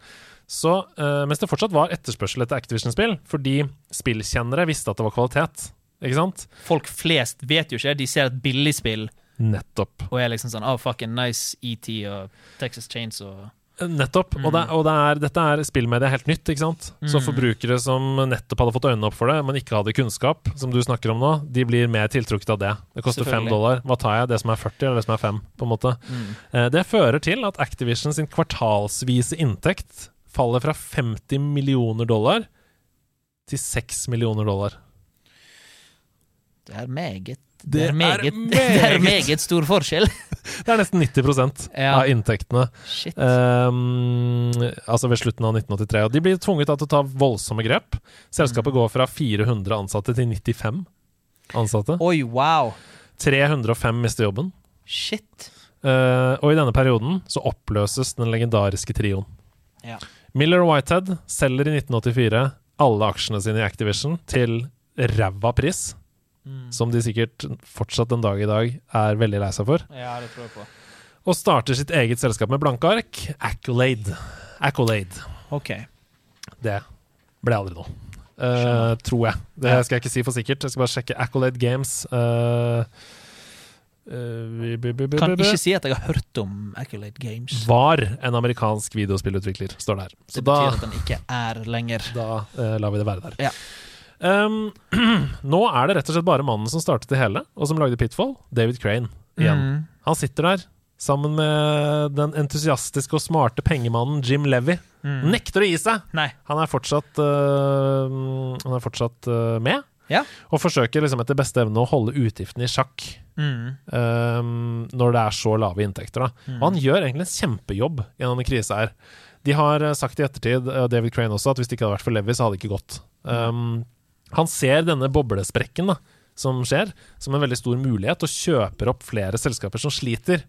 Så, eh, mens det fortsatt var etterspørsel etter Activision-spill, fordi spillkjennere visste at det var kvalitet. Ikke sant? Folk flest vet jo ikke. De ser et billig spill. Nettopp. og er liksom sånn Oh, fucking nice ET og Texas Chains og Nettopp. Og, det, og det er, dette er spillmedia helt nytt, ikke sant? Så Mm. forbrukere som nettopp hadde fått øynene opp for det, men ikke hadde kunnskap, som du snakker om nå, de blir mer tiltrukket av det. Det koster fem dollar. Hva tar jeg? Det som er 40, eller det som er 5? På en måte. Mm. Eh, Det fører til at Activision sin kvartalsvise inntekt faller fra 50 millioner dollar til 6 millioner dollar. Det er meget Det er er meget, meget. det er meget stor forskjell. Det er nesten 90 Ja. av inntektene. Um, altså ved slutten av 1983. Og de blir tvunget til å ta voldsomme grep. Selskapet går fra 400 ansatte til 95 ansatte. Oi, wow. 305 mister jobben. Shit. Uh, og i denne perioden så oppløses den legendariske trioen. Ja. Miller og Whitehead selger i 1984 alle aksjene sine i Activision til ræva pris, Mm. som de sikkert fortsatt den dag i dag er veldig lei seg for, Ja, det tror jeg på. og starter sitt eget selskap med blanke ark, Accolade. Accolade. Ok. Det ble aldri noe. Uh, tror jeg. Det skal jeg ikke si for sikkert. Jeg skal bare sjekke Accolade Games. Uh, bi- Kan ikke si at jeg har hørt om Accolade Games. Var en amerikansk videospillutvikler, står det her. Så Det da, betyr at den ikke er lenger. da lar vi det være der. Ja. Um, nå er det rett og slett bare mannen som startet det hele, og som lagde Pitfall, David Crane, igjen. Mm. Han sitter der sammen med den entusiastiske og smarte pengemannen Jim Levy. Mm. Nekter å gi seg! Nei. Han er fortsatt, uh, han er fortsatt uh, med, Ja. og forsøker liksom etter beste evne å holde utgiftene i sjakk Mm. um, når det er så lave inntekter. Mm. Og han gjør egentlig en kjempejobb gjennom denne krise her. De har øh, sagt i ettertid, David Crane også, at hvis det ikke hadde vært for Levi, så hadde det ikke gått. Um, han ser denne boblesprekken da, som skjer, som en veldig stor mulighet, og kjøper opp flere selskaper som sliter.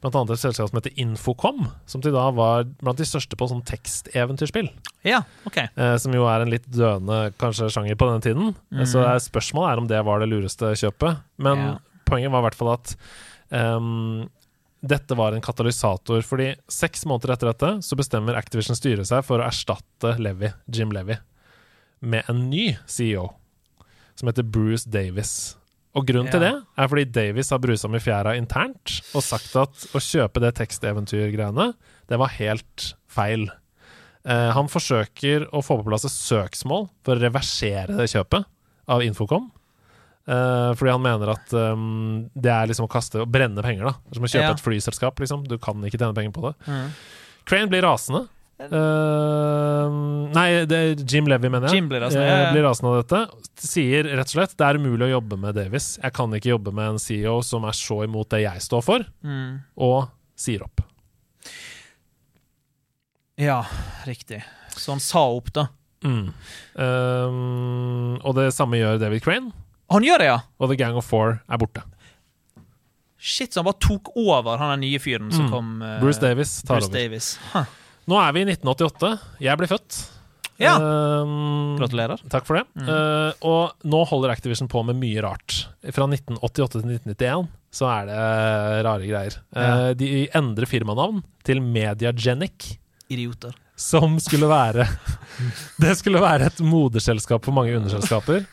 Blant annet et selskap som heter Infocom, som til da var blant de største på sånn teksteventyrspill. Ja, ok. Eh, som jo er en litt døende kanskje sjanger på denne tiden. Mm. Så er spørsmålet er om det var det lureste kjøpet. Men Ja. poenget var i hvert fall at um, dette var en katalysator. Fordi seks måneder etter dette så bestemmer Activision styret seg for å erstatte Levi, Jim Levy med en ny CEO, som heter Bruce Davis. Og grunnen til det er fordi Davis har brusa med fjæra internt og sagt at å kjøpe det teksteventyrgreiene, det var helt feil. Eh, han forsøker å få på plass et søksmål for å reversere det kjøpet av Infocom. Eh, fordi han mener at um, det er liksom å kaste og brenne penger. da Det er Som å kjøpe Ja. et flyselskap. liksom Du kan ikke tjene penger på det. Mm. Crane blir rasende. Eh, nei, det Jim Levy, mener jeg. Jim blir rasende, Eh, ja. blir rasende av dette. Sier rett og slett det er umulig å jobbe med Davis. Jeg kan ikke jobbe med en CEO som er så imot det jeg står for, Mm. og sier opp. Ja, riktig. Så han sa opp, da. Mm. Uh, og det samme gjør David Crane, Han gjør det, ja! og The Gang of Four er borte. Shit, så han bare tok over han den nye fyren som Mm. kom. Uh, Bruce Davis tar Bruce over. Davis. Huh. Nå er vi i 1988. Jeg ble født. Ja. Eh, Gratulerer. Takk for det. Mm. Uh, og nå holder Activision på med mye rart. Fra 1988 til 1991 så er det rare greier. Ja. Uh, de endrer firmanavn til Mediagenic, Idioter. som skulle være Det skulle være et moderselskap for mange underselskaper.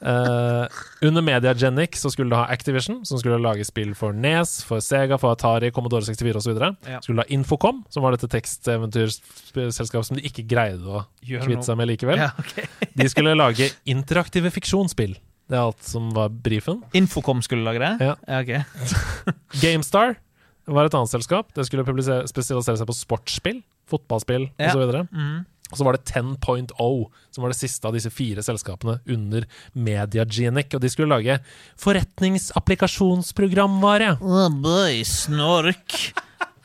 Eh, under Mediagenic så skulle du ha Activision, som skulle lage spill for Nes, for Sega, for Atari, Commodore 64 osv. Ja. Skulle du ha Infocom, som var dette teksteventyrselskapet som de ikke greide å kvitte seg med likevel. Ja, okay. De skulle lage interaktive fiksjonsspill. Det er alt som var brifen. Infocom skulle lage det? Ja. ok. GameStar var et annet selskap. Det skulle spesialisere seg på sportsspill, fotballspill Ja. osv. Og så var det 10.0, som var det siste av disse fire selskapene under Mediagenic. Og de skulle lage forretningsapplikasjonsprogramvare. Oh boy, snork.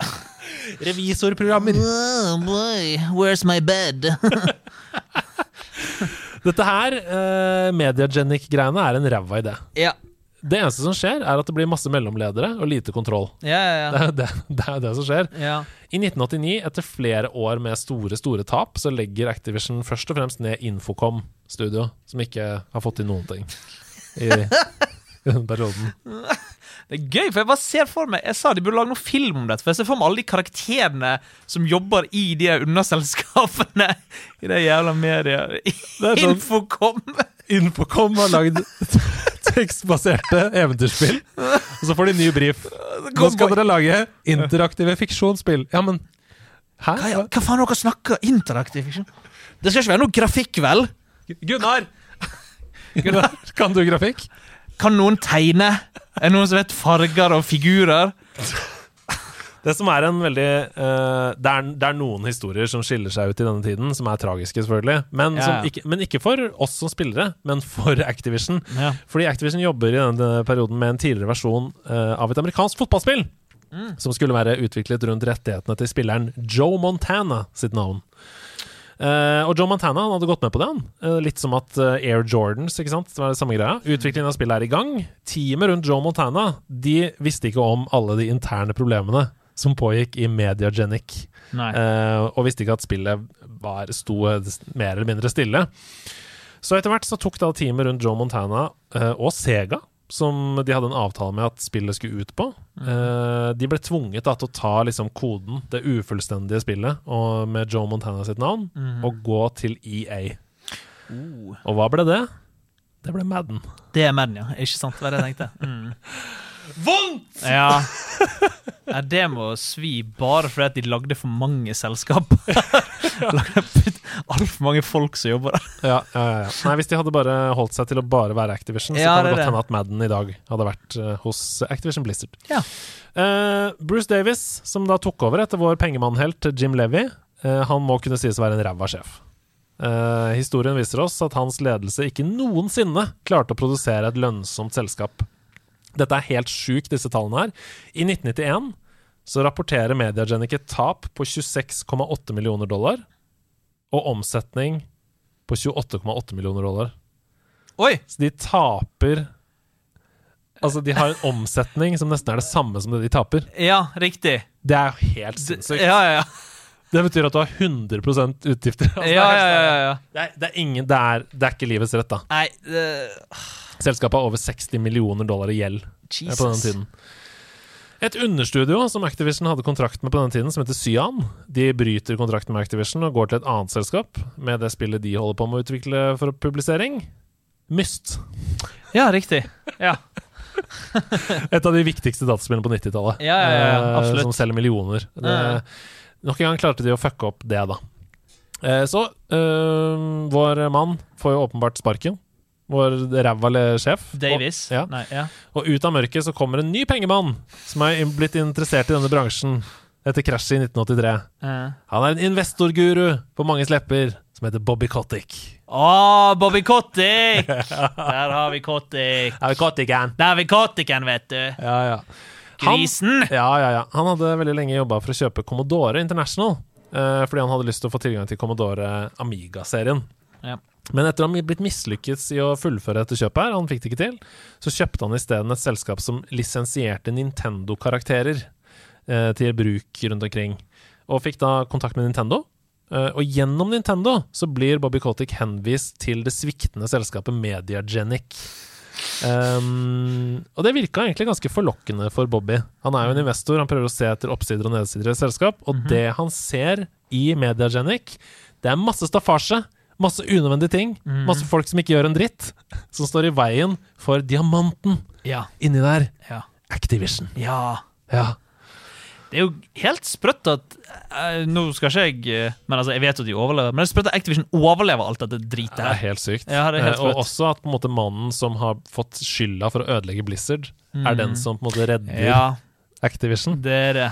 Revisorprogrammer. Oh boy, where's my bed? Dette her, uh, Mediagenic-greiene, er en ræva idé. ja. Det eneste som skjer, er at det blir masse mellomledere og lite kontroll. Ja, ja, Det ja. er det, det, er det som skjer. ja. I 1989, etter flere år med store store tap, så legger Activision først og fremst ned Infocom Studio, som ikke har fått til noen ting i, i den perioden. Det er gøy, for jeg bare ser for meg Jeg sa de burde lage noen film om dette. For jeg ser for meg alle de karakterene som jobber i de underselskapene i det jævla mediet. er sånn- Infocom! Infocom har lagd tekstbaserte eventyrspill, og så får de ny brief. Nå skal dere lage interaktive fiksjonsspill. Ja, men Hæ? Hva, hva faen dere snakker interaktiv fiksjon? Det skal ikke være noe grafikk, vel? Gunnar! Gunnar, kan du grafikk? Kan noen tegne? Er det noen som vet farger og figurer? Det som er en veldig uh, det, er, det er noen historier som skiller seg ut i denne tiden, som er tragiske, selvfølgelig. Men, Ja, som ja. ikke, men ikke for oss som spillere, men for Activision. Ja. Fordi Activision jobber i denne perioden med en tidligere versjon uh, av et amerikansk fotballspill. Som skulle være utviklet rundt rettighetene til spilleren Joe Montana sitt navn. Uh, og Joe Montana han hadde gått med på det. han uh, Litt som at uh, Air Jordans. ikke sant? Det var det samme greia Utviklingen av spillet er i gang. Teamet rundt Joe Montana De visste ikke om alle de interne problemene som pågikk i Mediagenic. Eh, og visste ikke at spillet var, sto mer eller mindre stille. Så etter hvert så tok da teamet rundt Joe Montana eh, og Sega, som de hadde en avtale med at spillet skulle ut på, eh, de ble tvunget da til å ta liksom koden, det ufullstendige spillet, og med Joe Montana sitt navn, og gå til EA. Oh. Og hva ble det? Det ble Madden. Det er Madden, ja. Ikke sant? hva er det jeg tenkte. Mm. Vondt! Ja. ja. Det må svi bare fordi at de lagde for mange selskap. Altfor mange folk som jobber der. Ja, ja, ja, ja. Nei, Hvis de hadde bare holdt seg til å bare være Activision, så Ja, kan det det godt hende at Madden i dag hadde vært uh, hos Activision Blizzard. Ja. Eh, Bruce Davis, som da tok over etter vår pengemannhelt Jim Levy, uh, han må kunne sies å være en ræva sjef. Uh, historien viser oss at hans ledelse ikke noensinne klarte å produsere et lønnsomt selskap. Dette er helt sjukt, disse tallene her. I 1991 så rapporterer Mediagenic et tap på 26,8 millioner dollar, og omsetning på 28,8 millioner dollar. Oi! Så de taper Altså, de har en omsetning som nesten er det samme som det de taper. Ja, riktig. Det er jo helt sinnssykt. Ja, ja, ja. Det betyr at du har 100% utgifter. Altså, ja, ja, ja, ja. Det, er, det, er ingen, det, er, det er ikke livets rett, da. Nei, det, Selskapet har over 60 millioner dollar i gjeld eh, Jesus. på den tiden. Et understudio som Activision hadde kontrakt med på den tiden, som heter Cyan, de bryter kontrakten med Activision og går til et annet selskap med det spillet de holder på med å utvikle for publisering. Myst. Ja, riktig. Ja. Et av de viktigste dataspillene på 90-tallet. Ja, ja, ja, eh, absolutt. Som selger millioner. Det, Ja. nok en gang klarte de å fucke opp det, da. Eh, så øh, vår mann får jo åpenbart sparken. Vår ræva sjef. Davies. Og, ja, Nei, ja. og ut av mørket så kommer en ny pengemann som er blitt interessert i denne bransjen etter krasjet i 1983. Eh. Han er en investorguru på mange lepper som heter Bobby Kotick. Å, Bobby Kotick! Der har vi Kotick. har vi Koticken? Der har vi Koticken, vet du. Ja, ja. Han- Ja, ja, ja. Han hadde veldig lenge jobba for å kjøpe Commodore International. eh, fordi han hadde lyst til å få tilgang til Commodore Amiga-serien. Ja. Men etter å ha blitt mislykket i å fullføre dette kjøpet, her, han fikk det ikke til, så kjøpte han isteden et selskap som lisensierte Nintendo-karakterer eh, til bruk rundt omkring. Og fikk da kontakt med Nintendo. Eh, og gjennom Nintendo så blir Bobby Kotick henvist til det sviktende selskapet Mediagenic. Um, og det virka egentlig ganske forlokkende for Bobby. Han er jo en investor, han prøver å se etter oppsider og nedsider i et selskap, og det han ser i Mediagenic, det er masse staffasje, masse unødvendige ting, masse folk som ikke gjør en dritt, som står i veien for diamanten Ja. inni der. Ja. Activision. ja. Ja. Det er jo helt sprøtt at eh, Nå skal ikke jeg eh, Men altså, jeg vet at de overlever. Men det er sprøtt at Activision overlever alt dette dritet Det er helt sykt. Ja, er helt og også at på en måte mannen som har fått skylda for å ødelegge Blizzard, er den som på en måte redder Ja, Activision. det er det.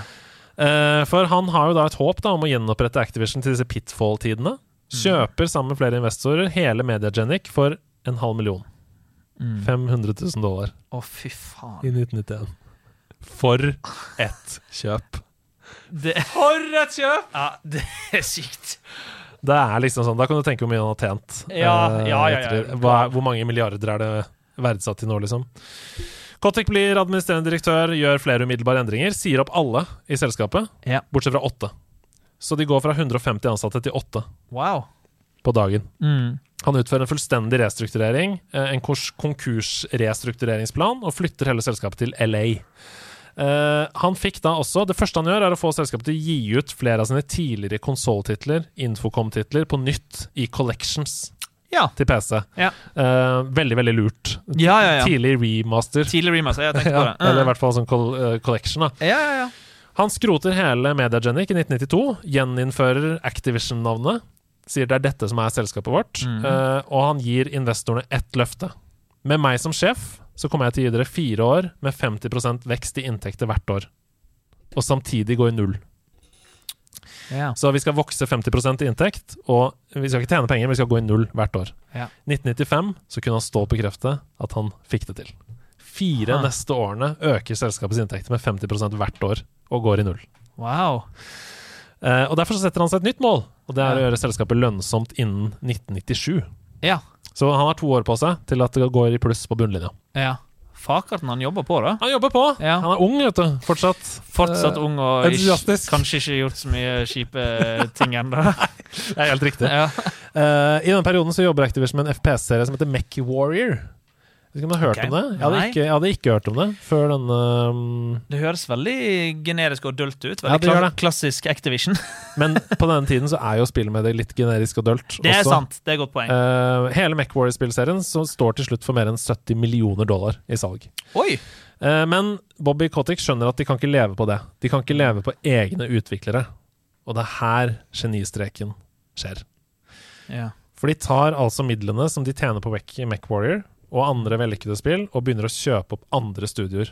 Eh, for han har jo da et håp da om å gjenopprette Activision til disse pitfall-tidene. Kjøper sammen med flere investorer hele Mediagenic for en halv million. 500 000 dollar Å, fy faen. i 1991. For et kjøp! Det, For et kjøp! ja, det er sykt. Det er liksom sånn, Da kan du tenke hvor mye han har tjent. Ja, eh, ja, ja, ja. etter- Hva, hvor mange milliarder er det verdsatt til nå, liksom? Kotek blir administrerende direktør, gjør flere umiddelbare endringer, sier opp alle i selskapet, Ja. bortsett fra åtte. Så de går fra 150 ansatte til 8 Wow. på dagen. Mm. Han utfører en fullstendig restrukturering, eh, en konkursrestruktureringsplan, og flytter hele selskapet til LA. Uh, han fikk da også Det første han gjør, er å få selskapet til å gi ut flere av sine tidligere konsolltitler, Infocom-titler, på nytt i collections Ja. til PC. Ja. Uh, veldig, veldig lurt. Ja, ja, ja. Tidlig remaster. Tidlig remaster. Jeg tenkte på det. eller i hvert fall sånn col eh, collection. da Ja, ja, ja. Han skroter hele Mediagenic i 1992, gjeninnfører Activision-navnet, sier det er dette som er selskapet vårt, Mhm. uh, og han gir investorene ett løfte. Med meg som sjef så kommer jeg til å gi dere fire år med 50% vekst i inntekter hvert år. Og samtidig gå i null. Ja. Så vi skal vokse 50% i inntekt, og vi skal ikke tjene penger, men vi skal gå i null hvert år. Ja. 1995 så kunne han stå og bekrefte at han fikk det til. Fire Aha. neste årene øker selskapets inntekter med 50% hvert år, og går i null. Wow. Eh, og Derfor så setter han seg et nytt mål, og det er å gjøre selskapet lønnsomt innen 1997. Ja. Så han har to år på seg til at det går i pluss på bunnlinja. ja. Fakerten han jobber på, da. Han jobber på! Ja. Han er ung, vet du. Fortsatt. Fortsatt Eh, ung og ikke, kanskje ikke gjort så mye kjipe ting ennå. Det er helt riktig. ja. uh, I denne perioden så jobber Activision med en FPS-serie som heter Mech Warrior. Vet ikke om du har hørt okay. om det? Jeg hadde, ikke, jeg hadde ikke hørt om det før denne um, Det høres veldig generisk og dølt ut. Ja, Veldig det. klassisk Activision. Men på denne tiden så er jo spillet med det litt generisk og dølt. Det er også. sant. Det er godt poeng. Uh, hele MacWarrior-spillserien står til slutt for mer enn 70 millioner dollar i salg. Oi! Uh, men Bobby Kotick skjønner at de kan ikke leve på det. De kan ikke leve på egne utviklere. Og det er her genistreken skjer. Ja. For de tar altså midlene som de tjener på Mac Warrior og andre vellykkede spill, og begynner å kjøpe opp andre studioer.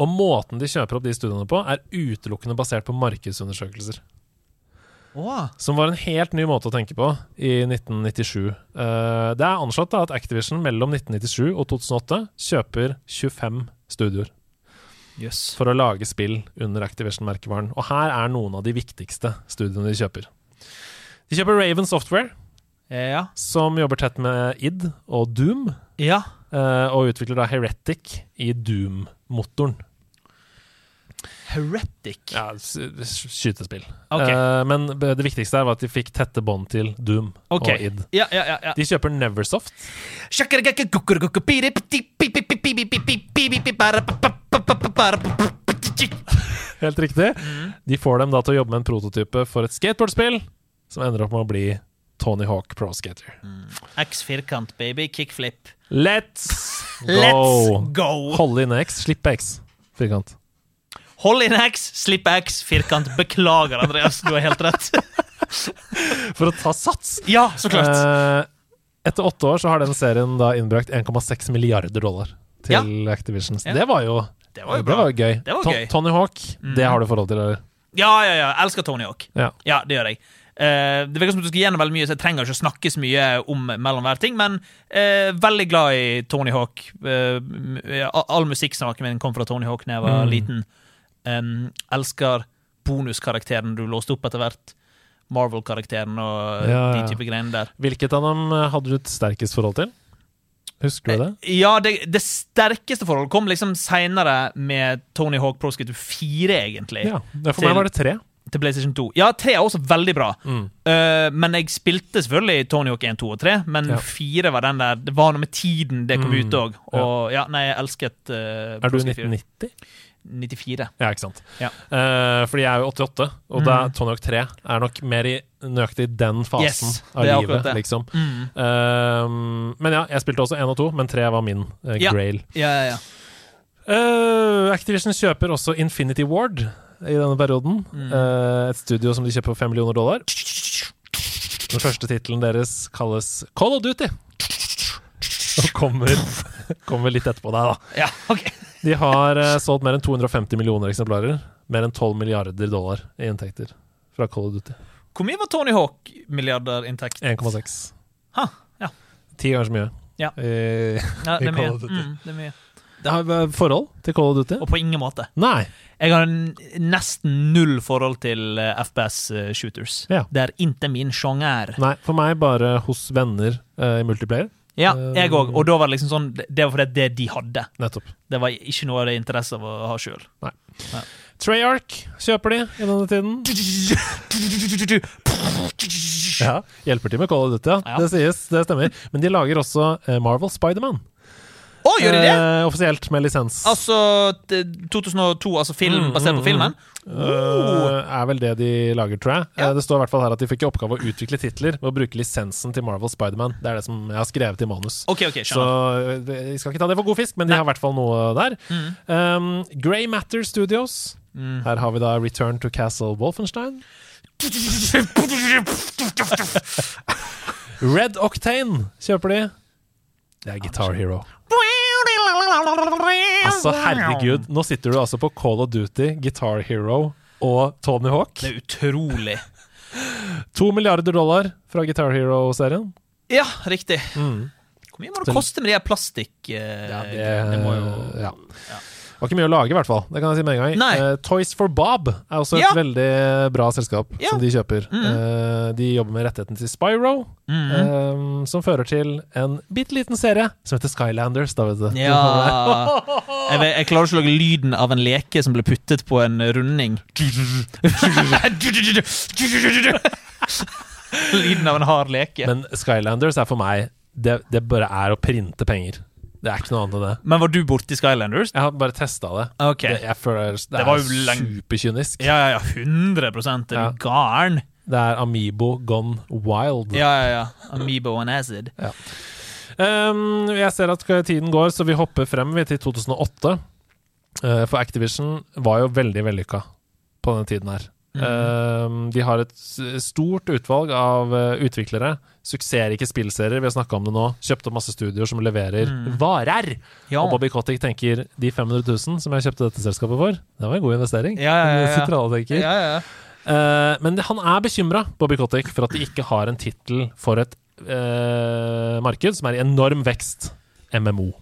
Og måten de kjøper opp de studioene på, er utelukkende basert på markedsundersøkelser. Oh. Som var en helt ny måte å tenke på i 1997. Uh, det er anslått da at Activision mellom 1997 og 2008 kjøper 25 studioer Yes. for å lage spill under Activision-merkevaren. Og her er noen av de viktigste studioene de kjøper. De kjøper Raven Software, Ja. som jobber tett med id og Doom, Ja. eh, og utvikler da Heretic i Doom-motoren. Heretic. Ja, skytespill. Okay. Eh, men det viktigste her var at de fikk tette bånd til Doom okay. og id. Ja, ja, ja. ja. De kjøper Neversoft. Helt riktig. De får dem da til å jobbe med en prototype for et skateboardspill som ender opp med å bli Tony Hawk Pro Skater. X firkant, baby. Kickflip. Let's go! Let's go! Hold inn X, slipp X. Firkant. Hold inn X, slipp X, firkant. Beklager, Andreas. Du har helt rett. For å ta sats! Ja, så klart. Eh, etter åtte år så har den serien da innbrakt 1,6 milliarder dollar til Activision. Ja. Det var jo Det var jo det var jo gøy. Det var gøy. Tony Hawk, det har du forhold til, eller? Ja, ja, ja. Jeg elsker Tony Hawk. Ja. Ja, det gjør jeg. Eh, det virker som du skal gjennom veldig mye, så jeg trenger ikke å snakke så mye om mellom hver ting, men uh, veldig glad i Tony Hawk. Uh, all all min kom fra Tony Hawk da jeg var Mm. liten. Um, elsker bonuskarakteren du låste opp etter hvert. Marvel-karakteren og Ja, de type greiene der. Hvilket av dem hadde du et sterkest forhold til? Husker du det? Ja, det, det sterkeste forholdet kom liksom seinere med Tony Hawk Pro Skater 4, egentlig. Ja, For Til- meg var det tre. Til PlayStation 2. Ja, 3 er også veldig bra. Mm. Uh, men jeg spilte selvfølgelig Tony Hawk 1, 2 og 3, men Ja. 4 var den der Det var noe med tiden det kom Mm, ut òg. Og ja, nei, jeg elsket uh, Er du 1990? 94. Ja, ikke sant. Ja. Uh, fordi jeg er jo 88, og Mm. da Tony Hawk 3 er nok mer i nøyaktig den fasen Yes, av livet, liksom. Mm. Uh, men ja, jeg spilte også 1 og 2, men 3 var min uh, grail. Ja, ja, ja. Activision kjøper også Infinity Ward i denne perioden. Mm. Eh, et studio som de kjøper for 5 millioner dollar. Den første tittelen deres kalles Call of Duty. Og kommer, kommer litt etterpå deg, da. ja okay. De har eh, solgt mer enn 250 millioner eksemplarer. Mer enn 12 milliarder dollar i inntekter fra Call of Duty. Hvor mye var Tony Hawk-milliarder inntekt? 1,6. Ha, ja. Ti ganger så mye. Ja. I, Ja, det er mye. Mm, det er mye. Det har eh, forhold til Call of Duty? Og på ingen måte. Nei. Jeg har nesten null forhold til eh, FPS-shooters. Ja. Det er ikke min sjanger. Nei, for meg bare hos venner uh, i multiplayer. Ja, Eh, jeg òg. Og da var det liksom sånn Det var fordi det de hadde. Nettopp. Det var ikke noe av det interesse av å ha sjøl. Treyarch kjøper de i denne tiden. Ja, Hjelper til med Call of Duty, ja. Det sies, det stemmer. Men de lager også eh, Marvel Spiderman. Å, gjør de det?! Eh, offisielt med lisens. Altså 2002, altså film Mm, basert mm, på filmen? Uh, er vel det de lager, tror jeg. Ja. Eh, det står i hvert fall her at de fikk i oppgave å utvikle titler ved å bruke lisensen til Marvel Spiderman. Det er det som jeg har skrevet i manus. Okay, okay, Så skjønner. eh, skal ikke ta det for god fisk, men de Nei. har i hvert fall noe der. Mm. Um, Grey Matter Studios Her har vi da Return to Castle Wolfenstein. Red Octane kjøper de. Det er Guitar Hero. Altså, herregud. Nå sitter du altså på Call of Duty, Guitar Hero og Tony Hawk. Det er utrolig. To milliarder dollar fra Guitar Hero-serien. Ja, riktig. Mm. Hvor mye må det koste med de her plastikk... eh, Ja, det, det må jo ja. Det var ikke mye å lage, i hvert fall. Det kan jeg si med en gang. Eh, Toys for Bob er også et Ja. veldig bra selskap Ja. som de kjøper. Mm. Uh, de jobber med rettigheten til Spyro, Mhm. eh, som fører til en bitte liten serie som heter Skylanders. Da, vet du. Ja jeg, vet, jeg klarer ikke å lage lyden av en leke som ble puttet på en runding. lyden av en hard leke. Men Skylanders er for meg det, det bare er å printe penger. Det er ikke noe annet enn det. var du borti Skylanders? Jeg har bare testa det. Okay. det. Jeg føler det, Det er superkynisk. Ja, ja, ja. 100 Er du Ja. gæren? Det er Amibo gone wild. Ja, ja, ja. Amibo and acid. Um, jeg ser at tiden går, så vi hopper frem til 2008. Uh, for Activision var jo veldig vellykka på denne tiden her. Um, de har et stort utvalg av uh, utviklere. Suksessrike spillserier, vi har snakka om det nå. Kjøpt opp masse studioer som leverer varer. Ja. Og Bobby Kotick tenker de 500 000 som jeg kjøpte dette selskapet for, det var en god investering. Ja, ja. Eh, men han er bekymra, Bobby Kotick, for at de ikke har en tittel for et uh, marked som er i enorm vekst, MMO.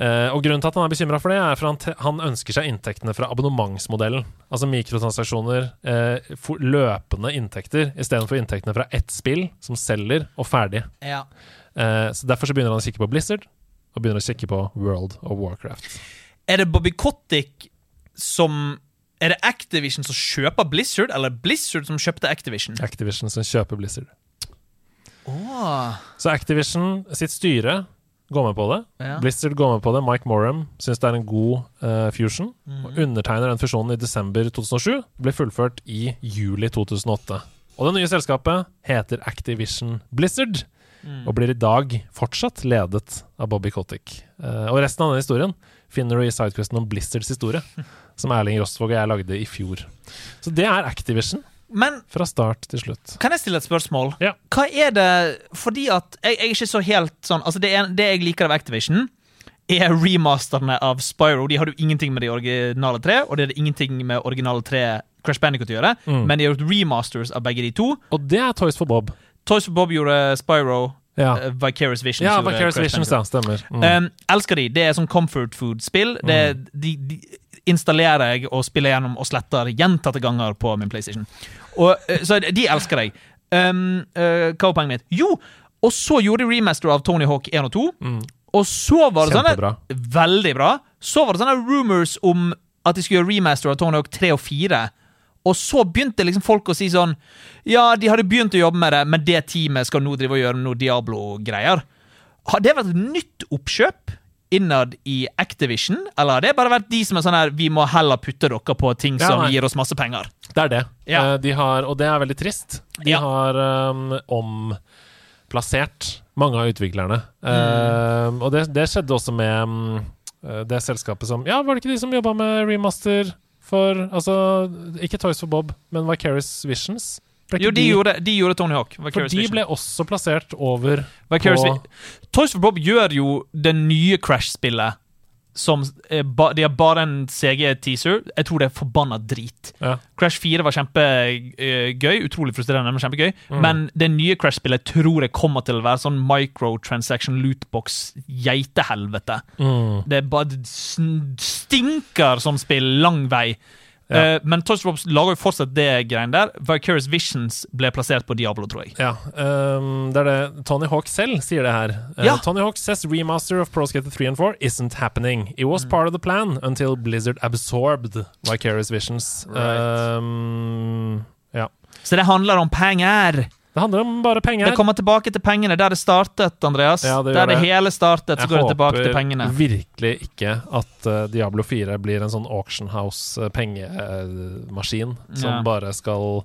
Eh, og Grunnen til at han er bekymra for det, er for han, han ønsker seg inntektene fra abonnementsmodellen. Altså mikrotransaksjoner, uh, for løpende inntekter, istedenfor inntektene fra ett spill som selger og ferdig. ja. Uh, så Derfor så begynner han å kikke på Blizzard, og begynner å kikke på World of Warcraft. Er det Bobby Kotick som Er det Activision som kjøper Blizzard, eller Blizzard som kjøpte Activision? Activision som kjøper Blizzard. Oh. Så Activision sitt styre går med på det. Ja. Blizzard går med på det. Mike Morham syns det er en god uh, fusion. Og undertegner den fusjonen i desember 2007. Ble fullført i juli 2008. Og det nye selskapet heter Activision Blizzard. Og blir i dag fortsatt ledet av Bobby Kotick. Uh, og resten av den historien finner du i sidequesten om Blizzards historie, som Erling Rostvåg og jeg lagde i fjor. Så det er Activision Men fra start til slutt. kan jeg stille et spørsmål? Ja. Hva er det Fordi at jeg, jeg er ikke så helt sånn Altså, det, er, det jeg liker av Activision, er remasterne av Spyro. De har jo ingenting med de originale tre, og det hadde ingenting med originale tre Crash Bandicoot å gjøre, Mm. men de har gjort remasters av begge de to. Og det er Toys for Bob. Toys for Bob gjorde Spyro, Ja, Uh, Vicarious Visions ja Vicarious Visions, ja. Stemmer. Mm. Um, elsker de. Det er sånn comfort food-spill. Det de, de installerer jeg og spiller gjennom og sletter gjentatte ganger på min PlayStation. Og, uh, så de elsker jeg. Um, uh, hva var poenget mitt? Jo, og så gjorde de remaster av Tony Hawk 1 og 2. Mm. Og så var det sånne Veldig bra. Så var det sånne rumors om at de skulle gjøre remaster av Tony Hawk 3 og 4. Og så begynte liksom folk å si sånn Ja, de hadde begynt å jobbe med det, men det teamet skal nå drive og gjøre noe Diablo-greier. Har det vært et nytt oppkjøp innad i Activision, eller har det bare vært de som er sånn her Vi må heller putte dere på ting Ja, som gir oss masse penger? Det er det. Ja. Eh, De har, og det er veldig trist. De Ja. har um, omplassert mange av utviklerne. Mm. Eh, og det, det skjedde også med um, det selskapet som Ja, var det ikke de som jobba med remaster for Altså, ikke Toys for Bob, men Vicarious Visions? Jo, de gjorde, de gjorde Tony Hawk. For Vicarious de Vision. ble også plassert over Vicarious på Vi- Toys for Bob gjør jo det nye Crash-spillet som ba, De har bare en CG-teaser. Jeg tror det er forbanna drit. ja. Crash 4 var kjempegøy. Utrolig frustrerende, men kjempegøy. Mm. Men det nye Crash-spillet tror jeg kommer til å være sånn microtransaction lootbox-geitehelvete. Mm. Det bare stinker som spill lang vei. Ja. Eh, men Toys for lager jo fortsatt det greiene der. Vicarious Visions ble plassert på Diablo, tror jeg. Ja, um, det er det Tony Hawk selv sier det her. Uh, Ja. Tony Hawk says remaster of Pro Skater 3 and 4 isn't happening. It Mm. was part of the plan until Blizzard absorbed Vicarious Visions. Right. Um, ja. Så det handler om penger. Det handler om bare penger. Det kommer tilbake til pengene der det startet, Andreas. Ja, det der det det. hele startet, så Jeg går det tilbake til pengene. Jeg håper virkelig ikke at uh, Diablo 4 blir en sånn auction house-pengemaskin som Ja. bare skal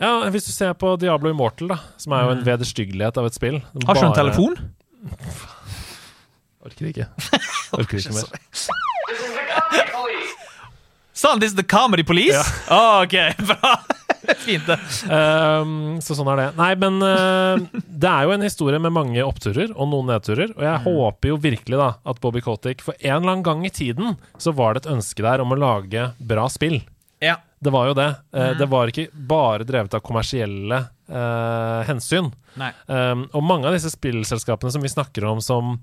Ja, hvis du ser på Diablo Immortal, da, som er jo en vederstyggelighet av et spill Mm. Har ikke du en telefon? Orker ikke. Orker ikke mer. Han 'This is the comedy police'? Ja. Oh, ok, bra. Fint, det. Um, så sånn er det. Nei, men uh, det er jo en historie med mange oppturer og noen nedturer. Og jeg håper jo virkelig da at Bobby Kotick For en eller annen gang i tiden så var det et ønske der om å lage bra spill. Ja. Det var jo det. Mm. Det var ikke bare drevet av kommersielle eh, hensyn. Um, og mange av disse spillselskapene som vi snakker om som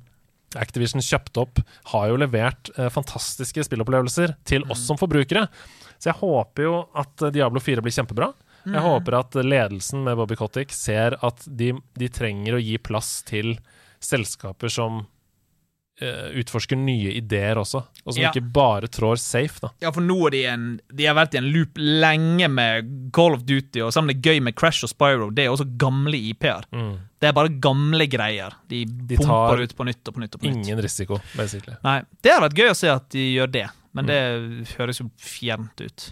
Activision kjøpte opp, har jo levert eh, fantastiske spillopplevelser til oss som forbrukere. Så jeg håper jo at eh, Diablo 4 blir kjempebra. Jeg håper at ledelsen med Bobby Kotick ser at de, de trenger å gi plass til selskaper som uh, utforsker nye ideer også, og som Ja. ikke bare trår safe, da. Ja, for nå er de en De har vært i en loop lenge med Call of Duty, og sammen med gøy med Crash og Spyro. Det er også gamle IP-er. Det er bare gamle greier. De, de pumper ut på nytt og på nytt og på nytt. Ingen risiko, basically. Nei, Det har vært gøy å se at de gjør det, men det høres jo fjernt ut.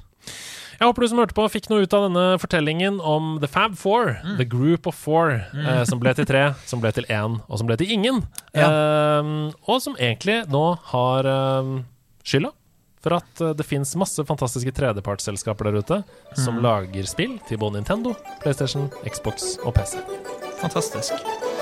Jeg håper du som hørte på, fikk noe ut av denne fortellingen om The Fab Four. The Group of Four, eh, som ble til tre, som ble til én, og som ble til ingen. Eh, og som egentlig nå har eh, skylda for at eh, det fins masse fantastiske tredjepartsselskaper der ute som lager spill til både Nintendo, PlayStation, Xbox og PC. Fantastisk.